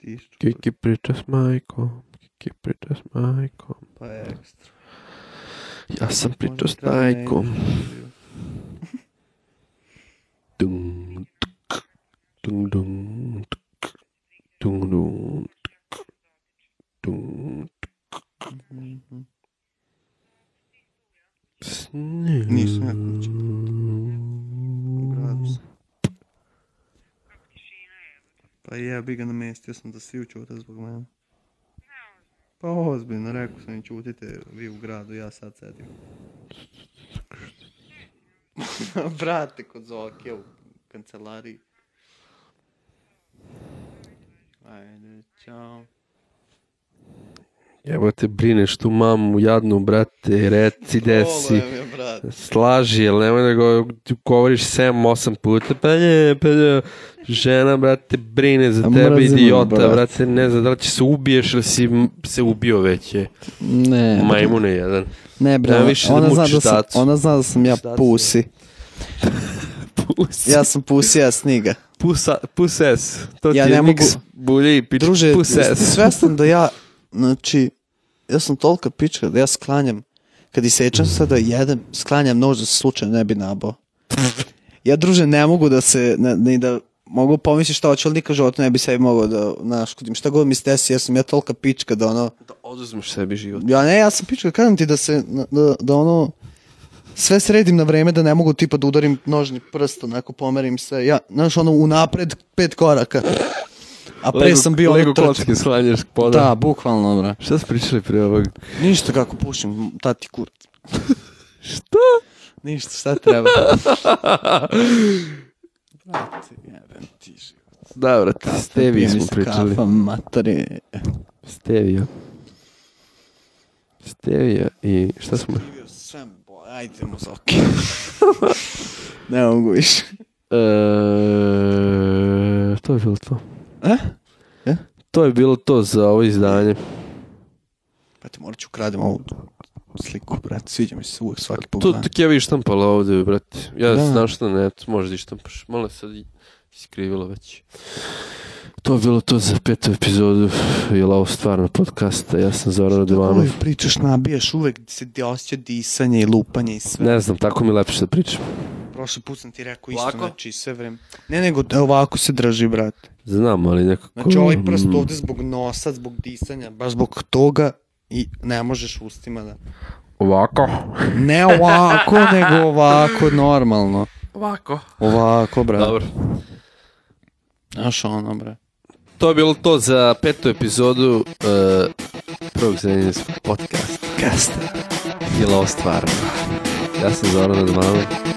Isto. que Pretas Michael. que Pretas Michael. Pa é ekstra. Ja sam é Pretas é Michael. Dung, dum, dung, dung, dum. Nisem. Ja, ja. Pa je bil na mestu, jaz sem da si učil, da zbog mene. Pa ozbiljno, rekel sem, čutite vi v gradu, jaz sad sedim. Brate, kot zvok je v kancelariji. Ajde, čao. Evo te brineš tu mamu jadnu, brate, reci si, Slaži, jel nemoj da go, govoriš 7-8 puta, pa je, pa je, žena, brate, brine za tebe, Mrzim, idiota, brate. brate, ne znam da li će se ubiješ ili si se ubio već je. Ne. Majmune jedan. Ne, bre, ne, više da ona, zna da sam, ona zna da sam ja štacu. pusi. pusi. Ja sam pusi, ja sniga. Pusa, puses, to ja ti je ne mogu... bulji, pič, Druže, puses. svestan da ja Znači, ja sam tolika pička da ja sklanjam, kad isečem sada da jedem, sklanjam nož da se slučajno ne bi nabao. Ja, druže, ne mogu da se, ne, ni da mogu pomisliti šta hoću, ali nikad životu ne bi sebi mogao da naškodim. Šta god mi stesi, ja sam ja tolika pička da ono... Da oduzmeš sebi život. Ja ne, ja sam pička, kažem ti da se, da, da ono, sve sredim na vreme da ne mogu tipa da udarim nožni prst, onako pomerim se. Ja, znaš, ono, unapred pet koraka. A pre sam bio... Lego ono kocke slanjaš poda. Da, bukvalno, bra. Šta ste pričali prije ovog? Ništa kako pušim, tati kurac. šta? Ništa, šta treba? Brate, jebem ti život. Da, brate, Stevio smo pričali. Kafa, matare. Stevio. Stevio i šta smo... Stevio sve, ajde mu zoki. ne mogu više. E, to je bilo to. E? E? To je bilo to za ovo izdanje. Brate, morat ću kradem ovu sliku, brate. Sviđa mi se uvek svaki pogledan. To da. tek ja vi štampala ovde, brate. Ja da. znaš što ne, možda i štampaš. Malo sad iskrivilo već. To je bilo to za petu epizodu Jelao stvarno podcasta, ja sam Zoran Radovanov. Uvijek pričaš, nabijaš, uvek se osjeća disanje i lupanje i sve. Ne znam, tako mi je lepše da pričam. Prošli put sam ti rekao isto, Lako? znači sve vreme. Ne, nego da ovako se drži, brate. Znam, ali nekako... Znači ovaj prst mm. ovde zbog nosa, zbog disanja, baš zbog toga i ne možeš ustima da... Ovako? Ne ovako, nego ovako, normalno. Ovako. Ovako, brate. Dobro. Znaš ono, brate to je bilo to za petu epizodu uh, prvog zanimljivog podcasta. Kasta. Je stvarno? Ja sam Zoran Admanović.